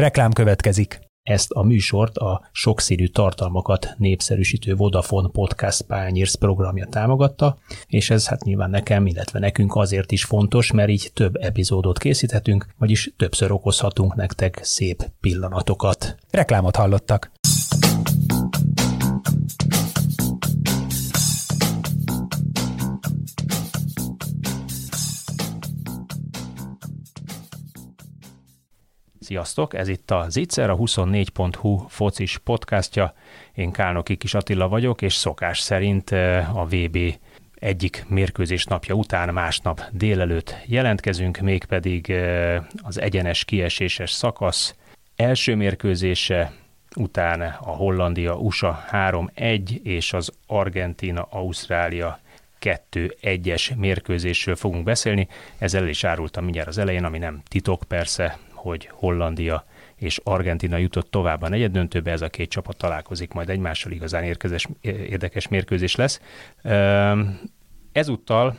Reklám következik. Ezt a műsort a sokszínű tartalmakat népszerűsítő Vodafone Podcast Pányérsz programja támogatta, és ez hát nyilván nekem, illetve nekünk azért is fontos, mert így több epizódot készíthetünk, vagyis többször okozhatunk nektek szép pillanatokat. Reklámot hallottak. Sziasztok, ez itt a Zicser, a 24.hu focis podcastja. Én Kálnoki Kis Attila vagyok, és szokás szerint eh, a VB egyik mérkőzés napja után másnap délelőtt jelentkezünk, mégpedig eh, az egyenes kieséses szakasz első mérkőzése, után a Hollandia-USA 3-1 és az Argentina-Ausztrália 2-1-es mérkőzésről fogunk beszélni. Ezzel is árultam mindjárt az elején, ami nem titok persze, hogy Hollandia és Argentina jutott tovább a negyeddöntőbe, ez a két csapat találkozik majd egymással, igazán érkezés, érdekes mérkőzés lesz. Ezúttal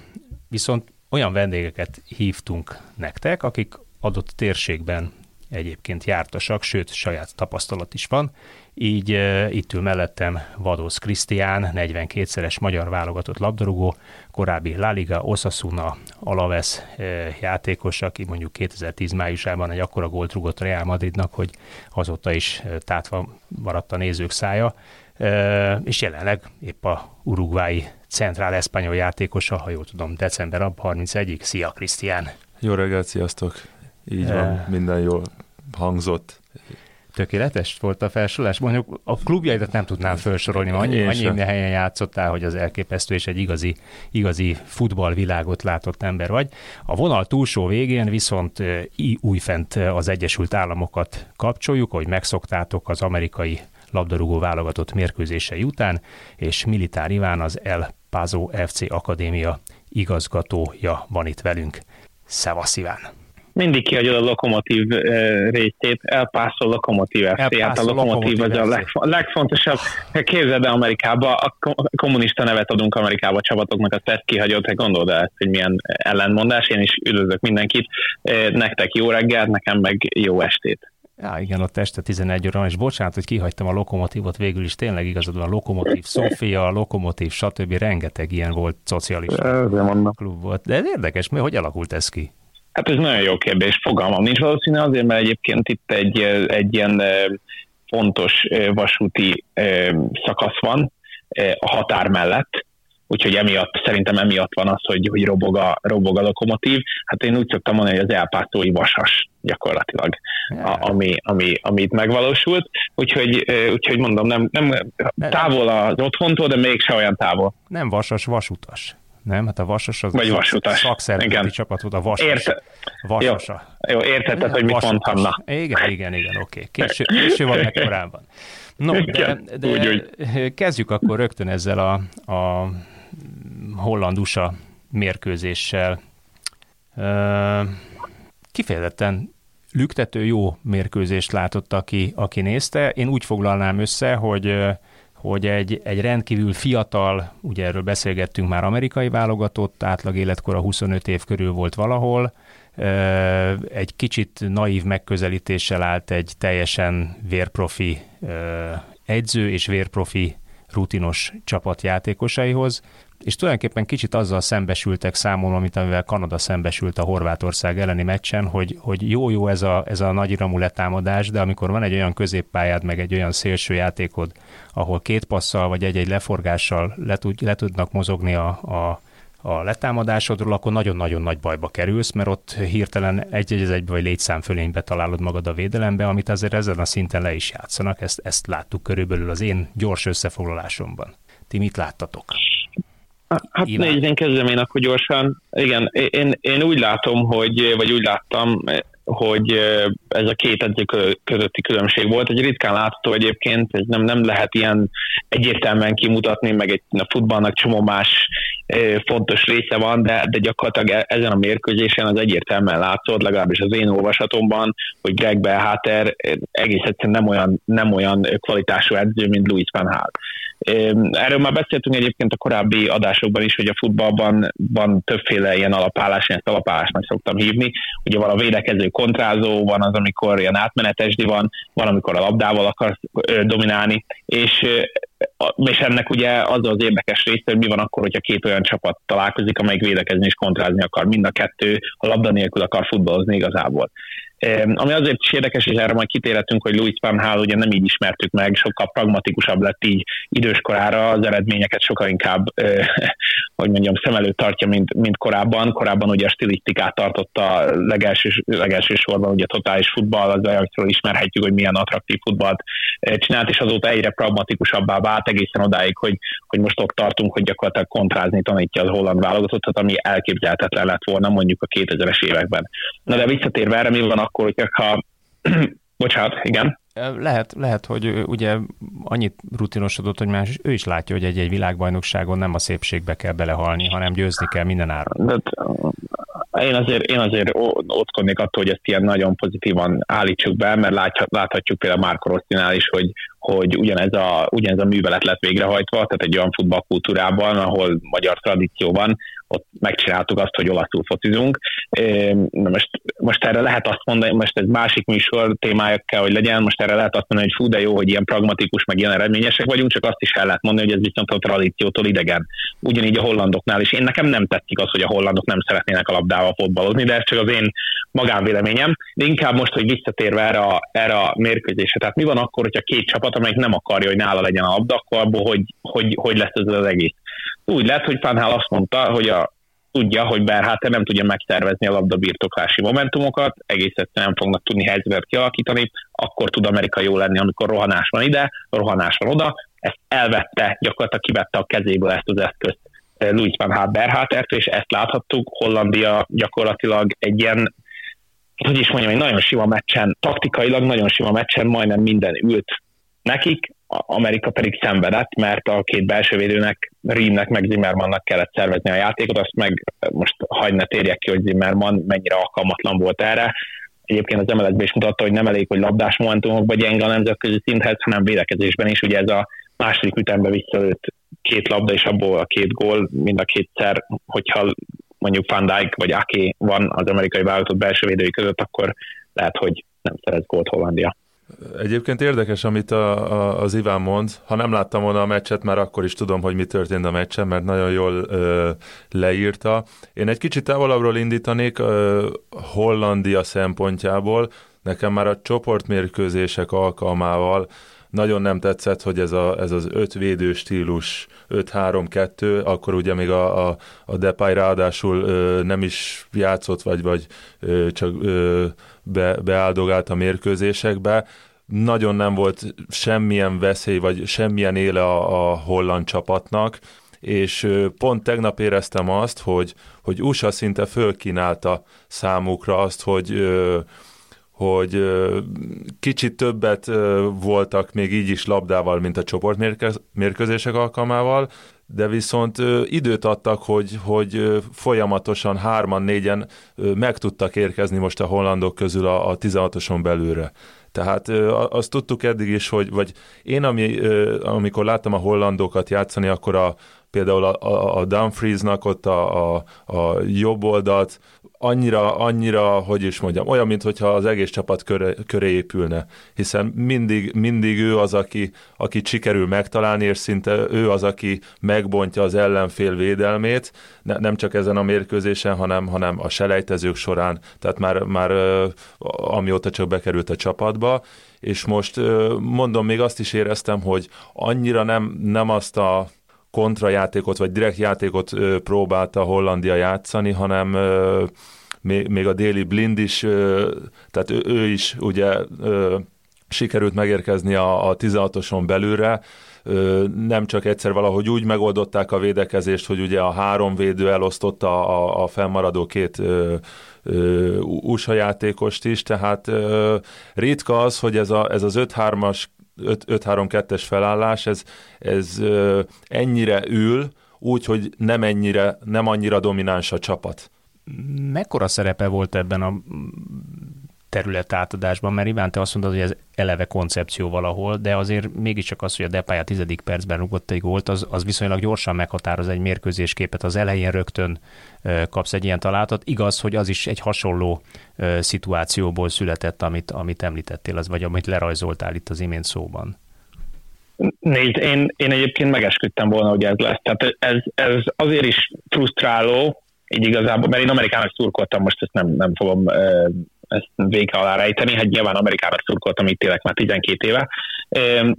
viszont olyan vendégeket hívtunk nektek, akik adott térségben egyébként jártasak, sőt, saját tapasztalat is van. Így itt ül mellettem Vadosz Krisztián, 42-szeres magyar válogatott labdarúgó, korábbi La Liga, Osasuna, Alaves játékos, aki mondjuk 2010 májusában egy akkora gólt rugott Real Madridnak, hogy azóta is tátva maradt a nézők szája, és jelenleg épp a urugvái centrál eszpanyol játékosa, ha jól tudom, december 31-ig. Szia, Krisztián! Jó reggelt, sziasztok! Így van, minden jól hangzott. Tökéletes volt a felsorolás. Mondjuk a klubjaidat nem tudnám felsorolni, annyi, annyi helyen játszottál, hogy az elképesztő, és egy igazi, igazi futballvilágot látott ember vagy. A vonal túlsó végén viszont újfent az Egyesült Államokat kapcsoljuk, hogy megszoktátok az amerikai labdarúgó válogatott mérkőzései után, és Militár Iván az El Paso FC Akadémia igazgatója van itt velünk. Szevasz Iván! Mindig kihagyod a lokomotív uh, részét, elpászol lokomotív FC, hát a lokomotív az a legfo- legfontosabb. Képzeld el Amerikába, a kommunista nevet adunk Amerikába a csapatoknak, azt ezt kihagyod, hát gondolod el ezt, hogy milyen ellentmondás, én is üdvözlök mindenkit, nektek jó reggelt, nekem meg jó estét. Ja, igen, ott este 11 óra, és bocsánat, hogy kihagytam a lokomotívot, végül is tényleg igazad van, a lokomotív Sofia, a lokomotív, stb. rengeteg ilyen volt szocialista klub volt. De ez érdekes, mert hogy alakult ez ki? Hát ez nagyon jó kérdés, fogalmam nincs valószínű azért, mert egyébként itt egy, egy ilyen fontos vasúti szakasz van a határ mellett, úgyhogy emiatt, szerintem emiatt van az, hogy, hogy robog, a, robog a lokomotív. Hát én úgy szoktam mondani, hogy az elpásztói vasas gyakorlatilag, a, ami, ami, ami itt megvalósult. Úgyhogy, úgyhogy mondom, nem, nem távol az otthontól, de mégse olyan távol. Nem vasas, vasutas nem? Hát a Vasas az Vagy vasutas. szakszervezeti csapat volt, a Vasas. Érte. Vasasa. Jó, jó értetted, hogy mit mondtam, na. Igen, igen, igen, oké. Okay. Késő, késő van, meg korábban. No, de, de úgy, úgy. kezdjük akkor rögtön ezzel a, a hollandusa mérkőzéssel. Kifejezetten lüktető jó mérkőzést látott, aki, aki nézte. Én úgy foglalnám össze, hogy hogy egy, egy rendkívül fiatal, ugye erről beszélgettünk már amerikai válogatott, átlag életkora 25 év körül volt valahol, egy kicsit naív megközelítéssel állt egy teljesen vérprofi edző és vérprofi rutinos csapat játékosaihoz, és tulajdonképpen kicsit azzal szembesültek számomra, mint amivel Kanada szembesült a Horvátország elleni meccsen, hogy, hogy jó-jó ez a, ez a nagyiramú letámadás, de amikor van egy olyan középpályád, meg egy olyan szélső játékod, ahol két passzal vagy egy-egy leforgással le, tud, le tudnak mozogni a, a a letámadásodról, akkor nagyon-nagyon nagy bajba kerülsz, mert ott hirtelen egy-egy egybe vagy létszámfölénybe találod magad a védelembe, amit azért ezen a szinten le is játszanak, ezt, ezt láttuk körülbelül az én gyors összefoglalásomban. Ti mit láttatok? Hát nézd, én kezdem én akkor gyorsan. Igen, én, én úgy látom, hogy, vagy úgy láttam, hogy ez a két edző közötti különbség volt. Egy ritkán látható egyébként, ez nem, nem lehet ilyen egyértelműen kimutatni, meg egy a futballnak csomó más fontos része van, de, de gyakorlatilag e, ezen a mérkőzésen az egyértelműen látszott, legalábbis az én olvasatomban, hogy Greg Belháter egész egyszerűen nem olyan, nem olyan kvalitású edző, mint Louis Van Gaal. Erről már beszéltünk egyébként a korábbi adásokban is, hogy a futballban van többféle ilyen alapállás, én ezt alapállásnak szoktam hívni. Ugye van a védekező kontrázó, van az, amikor ilyen átmenetesdi van, van, amikor a labdával akar dominálni, és és ennek ugye az az érdekes része, hogy mi van akkor, hogyha két olyan csapat találkozik, amelyik védekezni és kontrázni akar. Mind a kettő a labda nélkül akar futballozni igazából. Ami azért is érdekes, és erre majd kitérhetünk, hogy Louis Van Gaal ugye nem így ismertük meg, sokkal pragmatikusabb lett így időskorára, az eredményeket sokkal inkább, hogy mondjam, szem előtt tartja, mint, mint korábban. Korábban ugye a stilisztikát tartotta legelső, legelső sorban, ugye totális futball, az Ajaxról ismerhetjük, hogy milyen attraktív futballt csinált, és azóta egyre pragmatikusabbá vált egészen odáig, hogy, hogy most ott tartunk, hogy gyakorlatilag kontrázni tanítja az holland válogatottat, ami elképzelhetetlen lett volna mondjuk a 2000-es években. Na de visszatérve erre, mi van akkor, hogyha... Bocsánat, igen. Lehet, lehet, hogy ugye annyit rutinosodott, hogy már ő is látja, hogy egy-egy világbajnokságon nem a szépségbe kell belehalni, hanem győzni kell minden áron. De, én azért, én azért ottkonnék attól, hogy ezt ilyen nagyon pozitívan állítsuk be, mert láthatjuk például Márko Rosszinál is, hogy, hogy ugyanez a, ugyanez a művelet lett végrehajtva, tehát egy olyan futballkultúrában, ahol magyar tradíció van, ott megcsináltuk azt, hogy olaszul focizunk. Na most, most erre lehet azt mondani, most ez másik műsor témája kell, hogy legyen, most erre lehet azt mondani, hogy fú, de jó, hogy ilyen pragmatikus, meg ilyen eredményesek vagyunk, csak azt is el lehet mondani, hogy ez viszont a tradíciótól idegen. Ugyanígy a hollandoknál is. Én nekem nem tetszik az, hogy a hollandok nem szeretnének a labdával fotbalozni, de ez csak az én magánvéleményem. De inkább most, hogy visszatérve erre a, erre a mérkőzésre. Tehát mi van akkor, hogyha két csapat, amelyik nem akarja, hogy nála legyen a labda, akkor abból hogy, hogy, hogy lesz ez az egész úgy lett, hogy Fanhál azt mondta, hogy a, tudja, hogy Berháter nem tudja megtervezni a labdabirtoklási momentumokat, egész egyszerűen nem fognak tudni helyzetet kialakítani, akkor tud Amerika jó lenni, amikor rohanás van ide, rohanás van oda. Ezt elvette, gyakorlatilag kivette a kezéből ezt az eszközt eh, Louis van Gaal Berhátertől, és ezt láthattuk. Hollandia gyakorlatilag egy ilyen hogy is mondjam, egy nagyon sima meccsen, taktikailag nagyon sima meccsen majdnem minden ült nekik, Amerika pedig szenvedett, mert a két belső védőnek, Rímnek meg Zimmermannak kellett szervezni a játékot, azt meg most hagyd ne térjek ki, hogy Zimmerman mennyire alkalmatlan volt erre. Egyébként az mls is mutatta, hogy nem elég, hogy labdás momentumokban gyenge a nemzetközi szinthez, hanem védekezésben is. Ugye ez a második ütembe visszalőtt két labda, és abból a két gól, mind a kétszer, hogyha mondjuk Van Dijk vagy Aki van az amerikai válogatott belső védői között, akkor lehet, hogy nem szerez gólt Hollandia. Egyébként érdekes, amit a, a, az Iván mond. Ha nem láttam volna a meccset, már akkor is tudom, hogy mi történt a meccsen, mert nagyon jól ö, leírta. Én egy kicsit távolabbról indítanék ö, Hollandia szempontjából. Nekem már a csoportmérkőzések alkalmával nagyon nem tetszett, hogy ez, a, ez az öt védő stílus, 5-3-2, akkor ugye még a, a, a Depay ráadásul ö, nem is játszott, vagy, vagy ö, csak ö, be, beáldogált a mérkőzésekbe. Nagyon nem volt semmilyen veszély, vagy semmilyen éle a, a holland csapatnak, és pont tegnap éreztem azt, hogy, hogy USA szinte fölkínálta számukra azt, hogy hogy kicsit többet voltak még így is labdával, mint a csoportmérkőzések alkalmával, de viszont időt adtak, hogy, hogy folyamatosan hárman, négyen meg tudtak érkezni most a hollandok közül a, a 16-oson belülre. Tehát azt tudtuk eddig is, hogy, vagy én, ami, amikor láttam a hollandokat játszani, akkor a, például a, a, a Dumfriesnak ott a, a, a jobb oldalt annyira, annyira, hogy is mondjam, olyan, mintha az egész csapat köré, köré épülne, hiszen mindig, mindig ő az, aki, aki sikerül megtalálni, és szinte ő az, aki megbontja az ellenfél védelmét, ne, nem csak ezen a mérkőzésen, hanem, hanem a selejtezők során, tehát már, már amióta csak bekerült a csapatba, és most mondom, még azt is éreztem, hogy annyira nem, nem azt a kontrajátékot, vagy direkt játékot ö, próbálta Hollandia játszani, hanem ö, még, a déli blind is, ö, tehát ő, is ugye ö, sikerült megérkezni a, a 16-oson belülre, ö, nem csak egyszer valahogy úgy megoldották a védekezést, hogy ugye a három védő elosztotta a, a fennmaradó két ö, USA játékost is, tehát ö, ritka az, hogy ez, a, ez az 5-3-as 5-3-2-es felállás, ez, ez ennyire ül, úgy, hogy nem, ennyire, nem annyira domináns a csapat. Mekkora szerepe volt ebben a terület átadásban, mert Iván, te azt mondod, hogy ez eleve koncepció valahol, de azért mégiscsak az, hogy a Depay a tizedik percben rúgott egy gólt, az, az viszonylag gyorsan meghatároz egy mérkőzésképet, az elején rögtön kapsz egy ilyen találatot. Igaz, hogy az is egy hasonló szituációból született, amit, amit említettél, az, vagy amit lerajzoltál itt az imént szóban. Nézd, én, én egyébként megesküdtem volna, hogy ez lesz. Tehát ez, ez azért is frusztráló, így igazából, mert én Amerikának szurkoltam, most ezt nem, nem fogom ezt vége alá rejteni, hát nyilván Amerikának szurkoltam itt élek már 12 éve,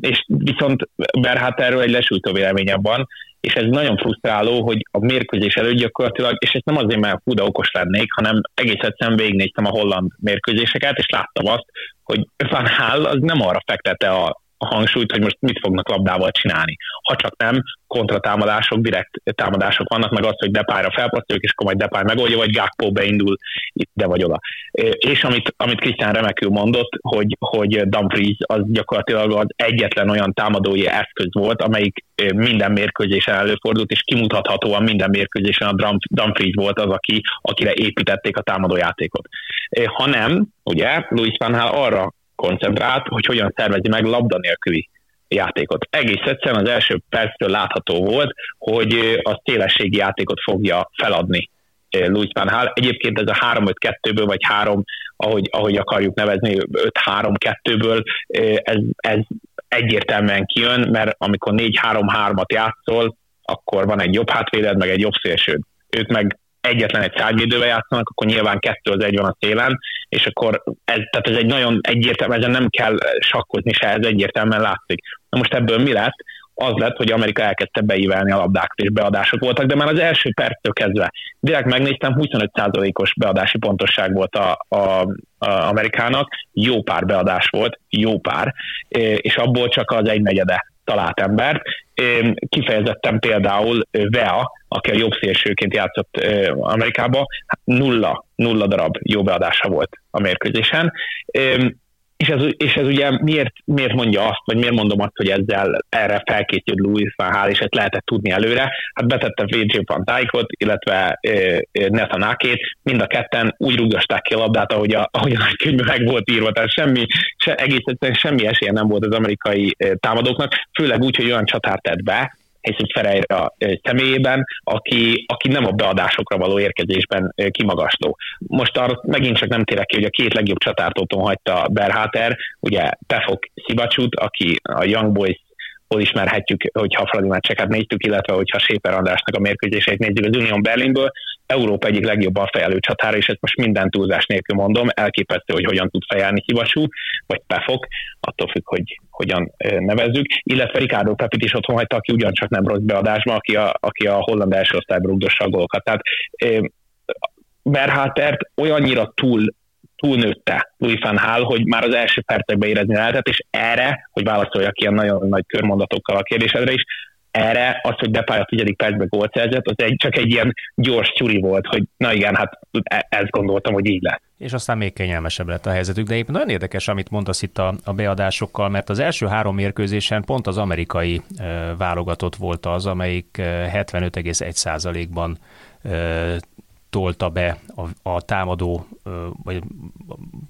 és viszont Berhát erről egy lesújtó véleményem van, és ez nagyon frusztráló, hogy a mérkőzés előtt gyakorlatilag, és ezt nem azért, mert fú, okos lennék, hanem egész egyszerűen végignéztem a holland mérkőzéseket, és láttam azt, hogy Van Hall az nem arra fektette a, a hangsúlyt, hogy most mit fognak labdával csinálni. Ha csak nem, kontratámadások, direkt támadások vannak, meg az, hogy Depályra felpasszoljuk, és akkor majd Depály megoldja, vagy Gakpo beindul ide vagy oda. És amit, amit Krisztián remekül mondott, hogy, hogy Dumfries az gyakorlatilag az egyetlen olyan támadói eszköz volt, amelyik minden mérkőzésen előfordult, és kimutathatóan minden mérkőzésen a Dumfries volt az, aki, akire építették a támadójátékot. Ha nem, ugye, Luis Van Gaal arra koncentrált, hogy hogyan szervezi meg labda nélküli játékot. Egész egyszerűen az első perctől látható volt, hogy a szélességi játékot fogja feladni Luis Van Gaal. Egyébként ez a 3-5-2-ből, vagy 3, ahogy, ahogy akarjuk nevezni, 5-3-2-ből, ez, ez egyértelműen kijön, mert amikor 4-3-3-at játszol, akkor van egy jobb hátvéded, meg egy jobb szélsőd. Ők meg egyetlen egy szárnyvédővel játszanak, akkor nyilván kettő az egy van a szélen, és akkor ez, tehát ez egy nagyon egyértelmű, ezen nem kell sakkozni se, ez egyértelműen látszik. Na most ebből mi lett? Az lett, hogy Amerika elkezdte beívelni a labdákat, és beadások voltak, de már az első perctől kezdve, direkt megnéztem, 25%-os beadási pontosság volt a, a, a Amerikának, jó pár beadás volt, jó pár, és abból csak az egy negyede talált embert. Kifejezetten például Vea, aki a jobb szélsőként játszott Amerikába, nulla, nulla darab jó beadása volt a mérkőzésen. És ez, és ez ugye miért, miért mondja azt, vagy miért mondom azt, hogy ezzel erre felkészült Louis van Hál, és ezt lehetett tudni előre? Hát betette VJ van Dijkot, illetve Nathan Akét, mind a ketten úgy rugdosták ki a labdát, ahogy a, ahogy a könyvben meg volt írva, tehát semmi, se, egész egyszerűen semmi esélye nem volt az amerikai támadóknak, főleg úgy, hogy olyan csatárt tett be, Helyszín Ferreira személyében, aki, aki nem a beadásokra való érkezésben kimagasló. Most arra megint csak nem térek ki, hogy a két legjobb csatártóton hagyta Berháter, ugye Pefok Szibacsút, aki a Young Boys hol ismerhetjük, hogyha Fradi meccseket néztük, illetve hogyha Séper Andrásnak a mérkőzéseit nézzük az Unión Berlinből, Európa egyik legjobban fejelő csatára, és ezt most minden túlzás nélkül mondom, elképesztő, hogy hogyan tud fejelni Hivasú, vagy Pefok, attól függ, hogy hogyan nevezzük, illetve Ricardo Pepit is otthon hagyta, aki ugyancsak nem rossz beadásban, aki a, aki a holland első osztályban rugdossa a gólokat. Tehát Berhátert olyannyira túl túlnőtte Louis van Hall, hogy már az első percekben érezni lehetett, és erre, hogy válaszoljak ilyen nagyon nagy körmondatokkal a kérdésedre is, erre az, hogy Depay a tizedik percben gólt szerzett, az egy, csak egy ilyen gyors csuri volt, hogy na igen, hát e, ezt gondoltam, hogy így lesz. És aztán még kényelmesebb lett a helyzetük, de éppen nagyon érdekes, amit mondasz itt a, a beadásokkal, mert az első három mérkőzésen pont az amerikai e, válogatott volt az, amelyik 75,1%-ban e, tolta be a, a támadó, vagy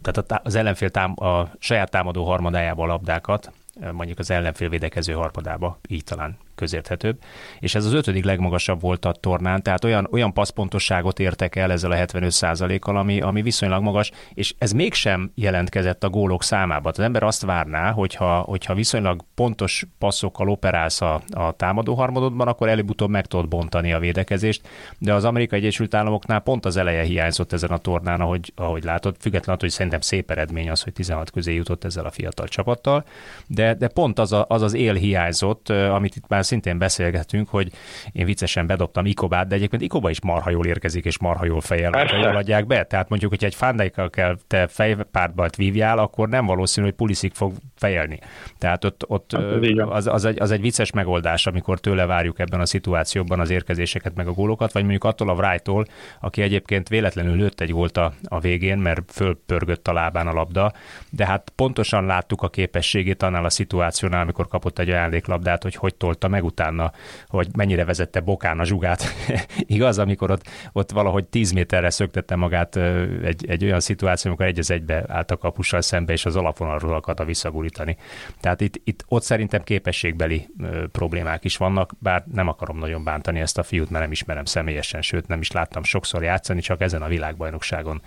tehát az ellenfél tám, a saját támadó harmadájába a labdákat, mondjuk az ellenfél védekező harmadába, így talán közérthetőbb, és ez az ötödik legmagasabb volt a tornán, tehát olyan, olyan passzpontosságot értek el ezzel a 75%-kal, ami, ami viszonylag magas, és ez mégsem jelentkezett a gólok számába. Az ember azt várná, hogyha, hogyha viszonylag pontos passzokkal operálsz a, a támadó harmadodban, akkor előbb-utóbb meg tudod bontani a védekezést, de az Amerikai Egyesült Államoknál pont az eleje hiányzott ezen a tornán, ahogy, ahogy látod, függetlenül attól, hogy szerintem szép eredmény az, hogy 16 közé jutott ezzel a fiatal csapattal, de, de pont az, a, az az él hiányzott, amit itt már szintén beszélgetünk, hogy én viccesen bedobtam Ikobát, de egyébként Ikoba is marha jól érkezik, és marha jól hogy jól adják be. Tehát mondjuk, hogy egy fándaikkal kell te fejpártbalt vívjál, akkor nem valószínű, hogy Puliszik fog fejelni. Tehát ott, ott hát, az, az, egy, az egy vicces megoldás, amikor tőle várjuk ebben a szituációban az érkezéseket, meg a gólokat, vagy mondjuk attól a Wright-tól, aki egyébként véletlenül lőtt egy gólt a, a végén, mert fölpörgött a lábán a labda, de hát pontosan láttuk a képességét annál a szituációnál, amikor kapott egy ajándéklabdát, hogy hogy tolta meg utána, hogy mennyire vezette Bokán a zsugát. Igaz, amikor ott, ott valahogy 10 méterre szöktette magát egy, egy olyan szituáció, amikor egy az egybe állt a kapussal szembe, és az alapvonalról akarta visszagurítani. Tehát itt, itt ott szerintem képességbeli problémák is vannak, bár nem akarom nagyon bántani ezt a fiút, mert nem ismerem személyesen, sőt nem is láttam sokszor játszani, csak ezen a világbajnokságon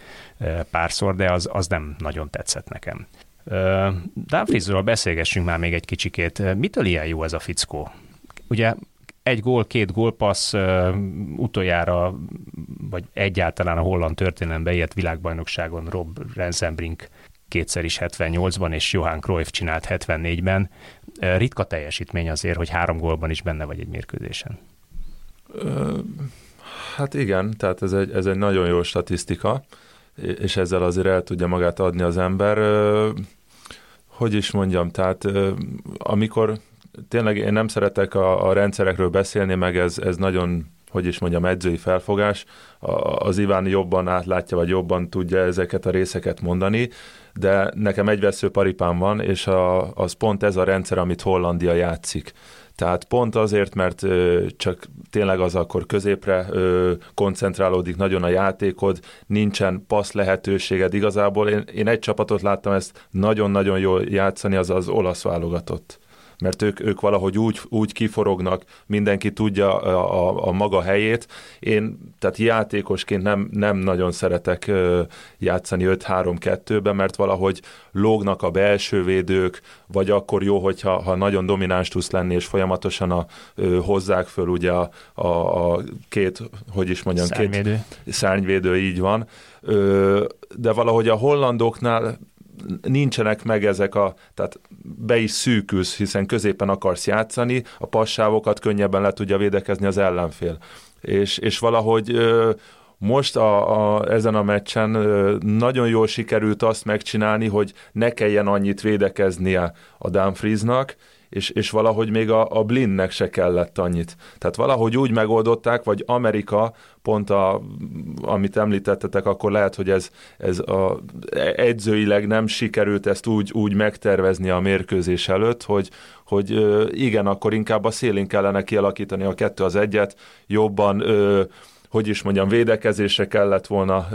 párszor, de az, az nem nagyon tetszett nekem. Dumfriesről beszélgessünk már még egy kicsikét. Mitől ilyen jó ez a fickó? Ugye egy gól, két gólpassz utoljára, vagy egyáltalán a holland történelembe ilyet világbajnokságon Rob Rensenbrink kétszer is 78-ban, és Johan Cruyff csinált 74-ben. Ritka teljesítmény azért, hogy három gólban is benne vagy egy mérkőzésen. Hát igen, tehát ez egy, ez egy nagyon jó statisztika, és ezzel azért el tudja magát adni az ember. Hogy is mondjam, tehát amikor tényleg én nem szeretek a, a rendszerekről beszélni, meg ez, ez nagyon hogy is mondjam, edzői felfogás. Az Iván jobban átlátja, vagy jobban tudja ezeket a részeket mondani, de nekem egy vesző paripám van, és a, az pont ez a rendszer, amit Hollandia játszik. Tehát pont azért, mert ö, csak tényleg az akkor középre ö, koncentrálódik nagyon a játékod, nincsen passz lehetőséged igazából. Én, én egy csapatot láttam ezt nagyon-nagyon jól játszani, az az olasz válogatott mert ők, ők valahogy úgy, úgy kiforognak, mindenki tudja a, a, a maga helyét. Én, tehát játékosként nem, nem nagyon szeretek játszani 5-3-2-be, mert valahogy lógnak a belső védők, vagy akkor jó, hogyha ha nagyon domináns tudsz lenni, és folyamatosan a, ö, hozzák föl ugye a, a, a két, hogy is mondjam, szárnyvédő. két szárnyvédő, így van. Ö, de valahogy a hollandoknál nincsenek meg ezek a, tehát be is szűkülsz, hiszen középen akarsz játszani, a passávokat könnyebben le tudja védekezni az ellenfél. És, és valahogy most a, a, ezen a meccsen nagyon jól sikerült azt megcsinálni, hogy ne kelljen annyit védekeznie a Dumfriesnak, és, és valahogy még a, a Blindnek se kellett annyit. Tehát valahogy úgy megoldották, vagy Amerika, pont a, amit említettetek, akkor lehet, hogy ez, ez a, edzőileg nem sikerült ezt úgy, úgy megtervezni a mérkőzés előtt, hogy, hogy igen, akkor inkább a szélén kellene kialakítani a kettő az egyet, jobban, hogy is mondjam, védekezésre kellett volna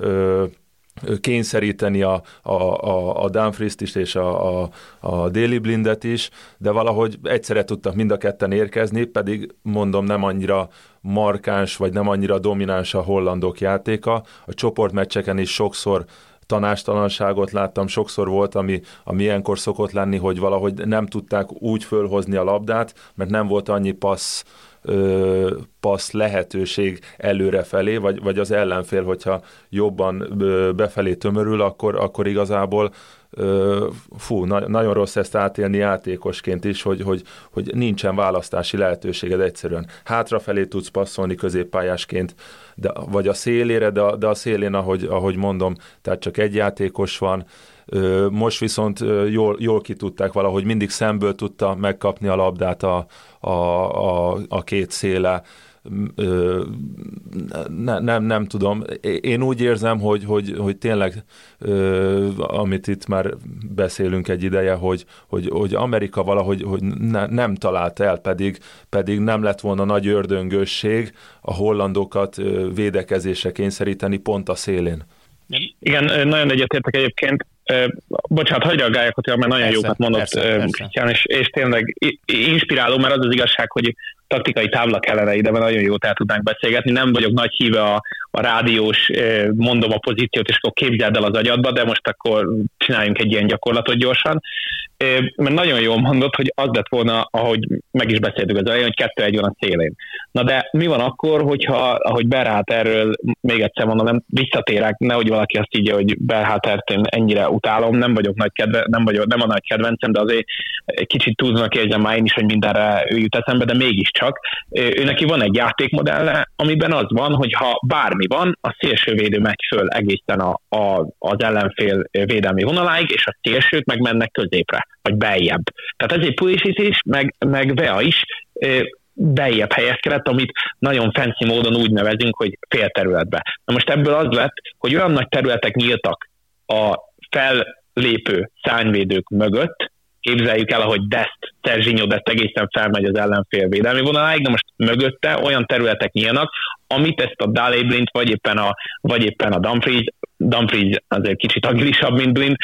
kényszeríteni a, a, a, a Dumfries-t is és a, a, a Daily Blindet is, de valahogy egyszerre tudtak mind a ketten érkezni, pedig mondom nem annyira markáns, vagy nem annyira domináns a hollandok játéka. A csoportmeccseken is sokszor tanástalanságot láttam, sokszor volt, ami, ami ilyenkor szokott lenni, hogy valahogy nem tudták úgy fölhozni a labdát, mert nem volt annyi passz ö, passz lehetőség előrefelé, vagy, vagy az ellenfél, hogyha jobban ö, befelé tömörül, akkor, akkor igazából ö, fú, na, nagyon rossz ezt átélni játékosként is, hogy, hogy, hogy nincsen választási lehetőséged egyszerűen. Hátrafelé tudsz passzolni középpályásként, de, vagy a szélére, de, de a szélén, ahogy, ahogy mondom, tehát csak egy játékos van, most viszont jól, jól ki tudták valahogy, mindig szemből tudta megkapni a labdát a, a, a, a két széle, ne, nem, nem tudom. Én úgy érzem, hogy, hogy, hogy tényleg, amit itt már beszélünk egy ideje, hogy, hogy, hogy Amerika valahogy hogy ne, nem talált el, pedig, pedig nem lett volna nagy ördöngösség a hollandokat védekezésre kényszeríteni pont a szélén. Igen, nagyon egyetértek egyébként. Bocsánat, hagyj reagáljak, hogy mert nagyon persze, jókat mondott Krisztián, és, és tényleg inspiráló, mert az az igazság, hogy taktikai tábla kellene ide, mert nagyon jót el tudnánk beszélgetni. Nem vagyok nagy híve a, a rádiós, mondom a pozíciót, és akkor képzeld el az agyadba, de most akkor csináljunk egy ilyen gyakorlatot gyorsan. Mert nagyon jól mondott, hogy az lett volna, ahogy meg is beszéltük az elején, hogy kettő egy van a szélén. Na de mi van akkor, hogyha, ahogy Berhát erről, még egyszer mondom, nem visszatérek, nehogy valaki azt így, hogy Berhátert én ennyire utálom, nem vagyok nagy kedve, nem, vagyok, nem a nagy kedvencem, de azért egy kicsit túlznak érzem már én is, hogy mindenre ő jut eszembe, de mégiscsak. Ő neki van egy játékmodelle, amiben az van, hogy ha bármi van, a szélsővédő megy föl egészen a, a, az ellenfél védelmi vonaláig, és a szélsők meg mennek középre, vagy beljebb. Tehát ezért Pulisic is, meg, meg Vea is beljebb helyezkedett, amit nagyon fancy módon úgy nevezünk, hogy félterületbe. Na most ebből az lett, hogy olyan nagy területek nyíltak a fellépő szányvédők mögött, képzeljük el, ahogy Dest, Serginho Dest egészen felmegy az ellenfél védelmi vonaláig, de most mögötte olyan területek nyílnak, amit ezt a Daley Blind, vagy éppen a, vagy éppen a Dumfries, Dumfries azért kicsit agilisabb, mint Blind,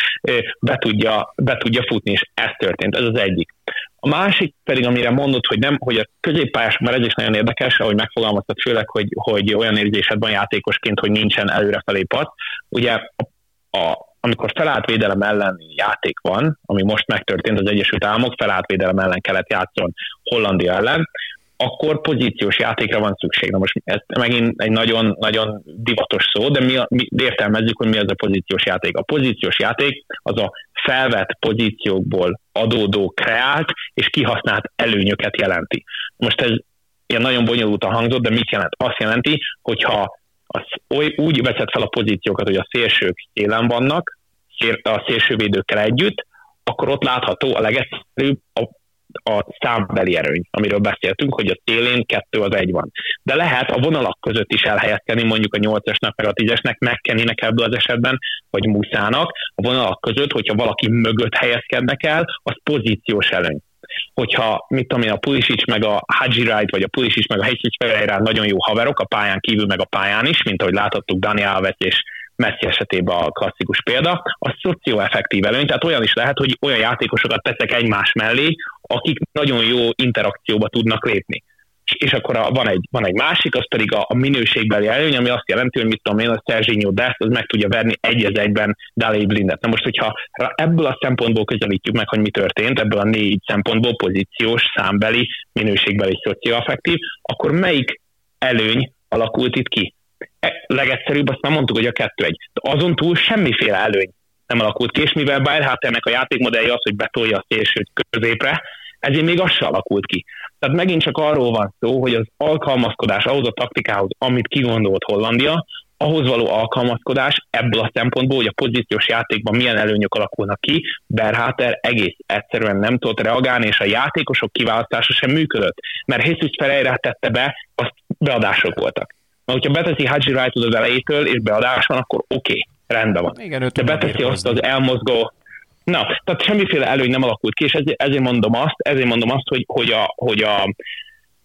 be tudja, be tudja futni, és ez történt, ez az egyik. A másik pedig, amire mondod, hogy nem, hogy a középpályás, mert ez is nagyon érdekes, ahogy megfogalmaztad, főleg, hogy, hogy olyan érzésed van játékosként, hogy nincsen előrefelé pat. Ugye a, a, amikor felállt védelem elleni játék van, ami most megtörtént az Egyesült Államok, felállt védelem ellen kellett játszon Hollandia ellen, akkor pozíciós játékra van szükség. Na most ez megint egy nagyon, nagyon divatos szó, de mi, a, mi értelmezzük, hogy mi az a pozíciós játék. A pozíciós játék az a felvett pozíciókból adódó kreált és kihasznált előnyöket jelenti. Most ez ilyen nagyon bonyolultan hangzott, de mit jelent? Azt jelenti, hogyha az, oly, úgy veszed fel a pozíciókat, hogy a szélsők élen vannak, a szélsővédőkkel együtt, akkor ott látható a legegyszerűbb a a számbeli erőny, amiről beszéltünk, hogy a szélén kettő az egy van. De lehet a vonalak között is elhelyezkedni, mondjuk a 8-esnek meg a 10-esnek, megkennének ebből az esetben, vagy muszának, a vonalak között, hogyha valaki mögött helyezkednek el, az pozíciós előny hogyha, mit tudom én, a Pulisic meg a Haji Wright, vagy a Pulisic meg a Hegysics Ferreira nagyon jó haverok, a pályán kívül meg a pályán is, mint ahogy láthattuk Dani Alves és Messi esetében a klasszikus példa, a szocioeffektív előny, tehát olyan is lehet, hogy olyan játékosokat teszek egymás mellé, akik nagyon jó interakcióba tudnak lépni. És akkor a, van, egy, van egy másik, az pedig a, a minőségbeli előny, ami azt jelenti, hogy mit tudom én, a Serginho Dest, az meg tudja verni egy az egyben Daley Blindet. Na most, hogyha ebből a szempontból közelítjük meg, hogy mi történt, ebből a négy szempontból pozíciós, számbeli, minőségbeli, szocioaffektív, akkor melyik előny alakult itt ki? Legegyszerűbb, azt már mondtuk, hogy a kettő egy. De azon túl semmiféle előny nem alakult ki, és mivel Bayerháternek a játékmodellje az, hogy betolja a szélsőt középre, ezért még az se alakult ki. Tehát megint csak arról van szó, hogy az alkalmazkodás ahhoz a taktikához, amit kigondolt Hollandia, ahhoz való alkalmazkodás ebből a szempontból, hogy a pozíciós játékban milyen előnyök alakulnak ki, Berháter egész egyszerűen nem tudott reagálni, és a játékosok kiválasztása sem működött. Mert Jesus Ferreira tette be, azt beadások voltak. Mert hogyha beteszi Haji Wright az elejétől, és beadás van, akkor oké, okay, rendben van. Igen, De beteszi azt az elmozgó, Na, tehát semmiféle előny nem alakult ki, és ezért, ezért mondom azt, ezért mondom azt, hogy, hogy, a, hogy a,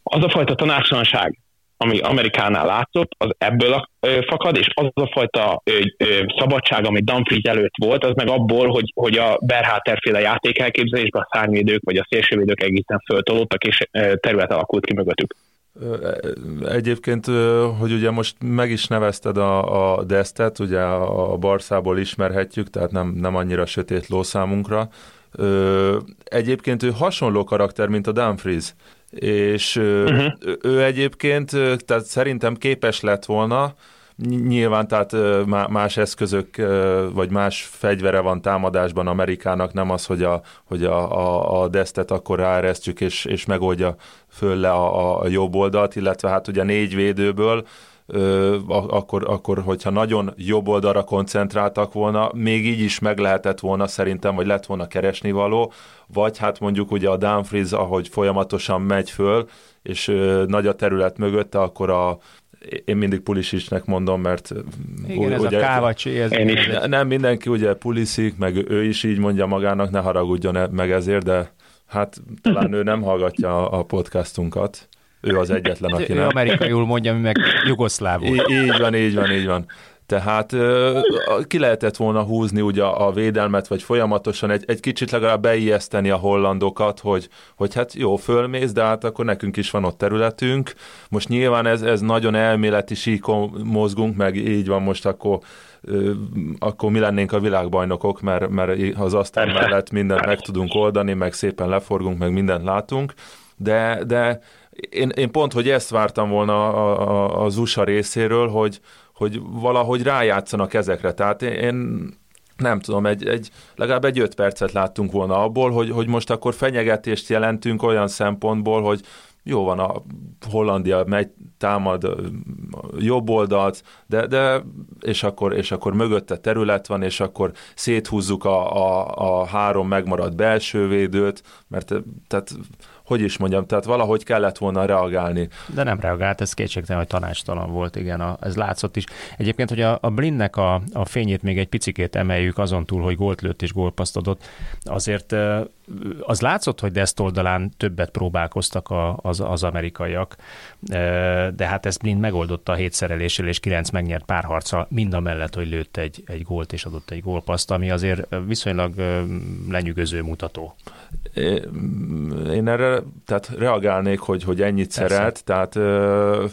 az a fajta tanácsalanság, ami Amerikánál látszott, az ebből a, fakad, és az a fajta ö, ö, szabadság, ami Dumfries előtt volt, az meg abból, hogy, hogy a Berháter féle játék elképzelésben a szárnyvédők vagy a szélsővédők egészen föltolódtak, és terület alakult ki mögöttük. Egyébként, hogy ugye most meg is nevezted a, a Destet, ugye a Barszából ismerhetjük, tehát nem, nem annyira sötét ló számunkra. Egyébként ő hasonló karakter, mint a Dumfries, és uh-huh. ő egyébként, tehát szerintem képes lett volna, Nyilván, tehát más eszközök, vagy más fegyvere van támadásban Amerikának, nem az, hogy a, hogy a, a, a desztet akkor ráeresztjük, és, és megoldja föl le a, a jobb oldalt, illetve hát ugye négy védőből, akkor, akkor, hogyha nagyon jobb oldalra koncentráltak volna, még így is meg lehetett volna szerintem, vagy lett volna keresni való, vagy hát mondjuk ugye a Dumfries, ahogy folyamatosan megy föl, és nagy a terület mögötte, akkor a, én mindig Pulisicnek mondom, mert Igen, ez ugye, a kávacsi. Ez én is. Nem mindenki ugye puliszik, meg ő is így mondja magának, ne haragudjon e- meg ezért, de hát talán ő nem hallgatja a podcastunkat. Ő az egyetlen, aki ő nem. amerikaiul mondja, mi meg jugoszlávul. Így, így van, így van, így van. Tehát ki lehetett volna húzni ugye a védelmet, vagy folyamatosan egy, egy kicsit legalább beijeszteni a hollandokat, hogy, hogy hát jó, fölmész, de hát akkor nekünk is van ott területünk. Most nyilván ez, ez nagyon elméleti síkon mozgunk, meg így van most akkor akkor mi lennénk a világbajnokok, mert, mert az asztal mellett mindent meg tudunk oldani, meg szépen leforgunk, meg mindent látunk, de, de én, én pont, hogy ezt vártam volna az USA részéről, hogy, hogy valahogy rájátszanak ezekre. Tehát én nem tudom, egy, egy, legalább egy öt percet láttunk volna abból, hogy, hogy most akkor fenyegetést jelentünk olyan szempontból, hogy jó van, a Hollandia megy, támad jobb oldalt, de, de és, akkor, és akkor mögötte terület van, és akkor széthúzzuk a, a, a három megmaradt belső védőt, mert tehát hogy is mondjam, tehát valahogy kellett volna reagálni. De nem reagált, ez kétségtelen, hogy tanácstalan volt, igen, a, ez látszott is. Egyébként, hogy a, a Blindnek a, a fényét még egy picikét emeljük azon túl, hogy gólt lőtt és gólpaszt adott, azért az látszott, hogy Dest oldalán többet próbálkoztak a, az, az amerikaiak, de hát ezt Blind megoldotta a hétszereléssel és kilenc megnyert párharccal, mind a mellett, hogy lőtt egy, egy gólt és adott egy gólpaszt, ami azért viszonylag lenyűgöző mutató. Én erre tehát reagálnék, hogy, hogy ennyit Persze. szeret, tehát ö,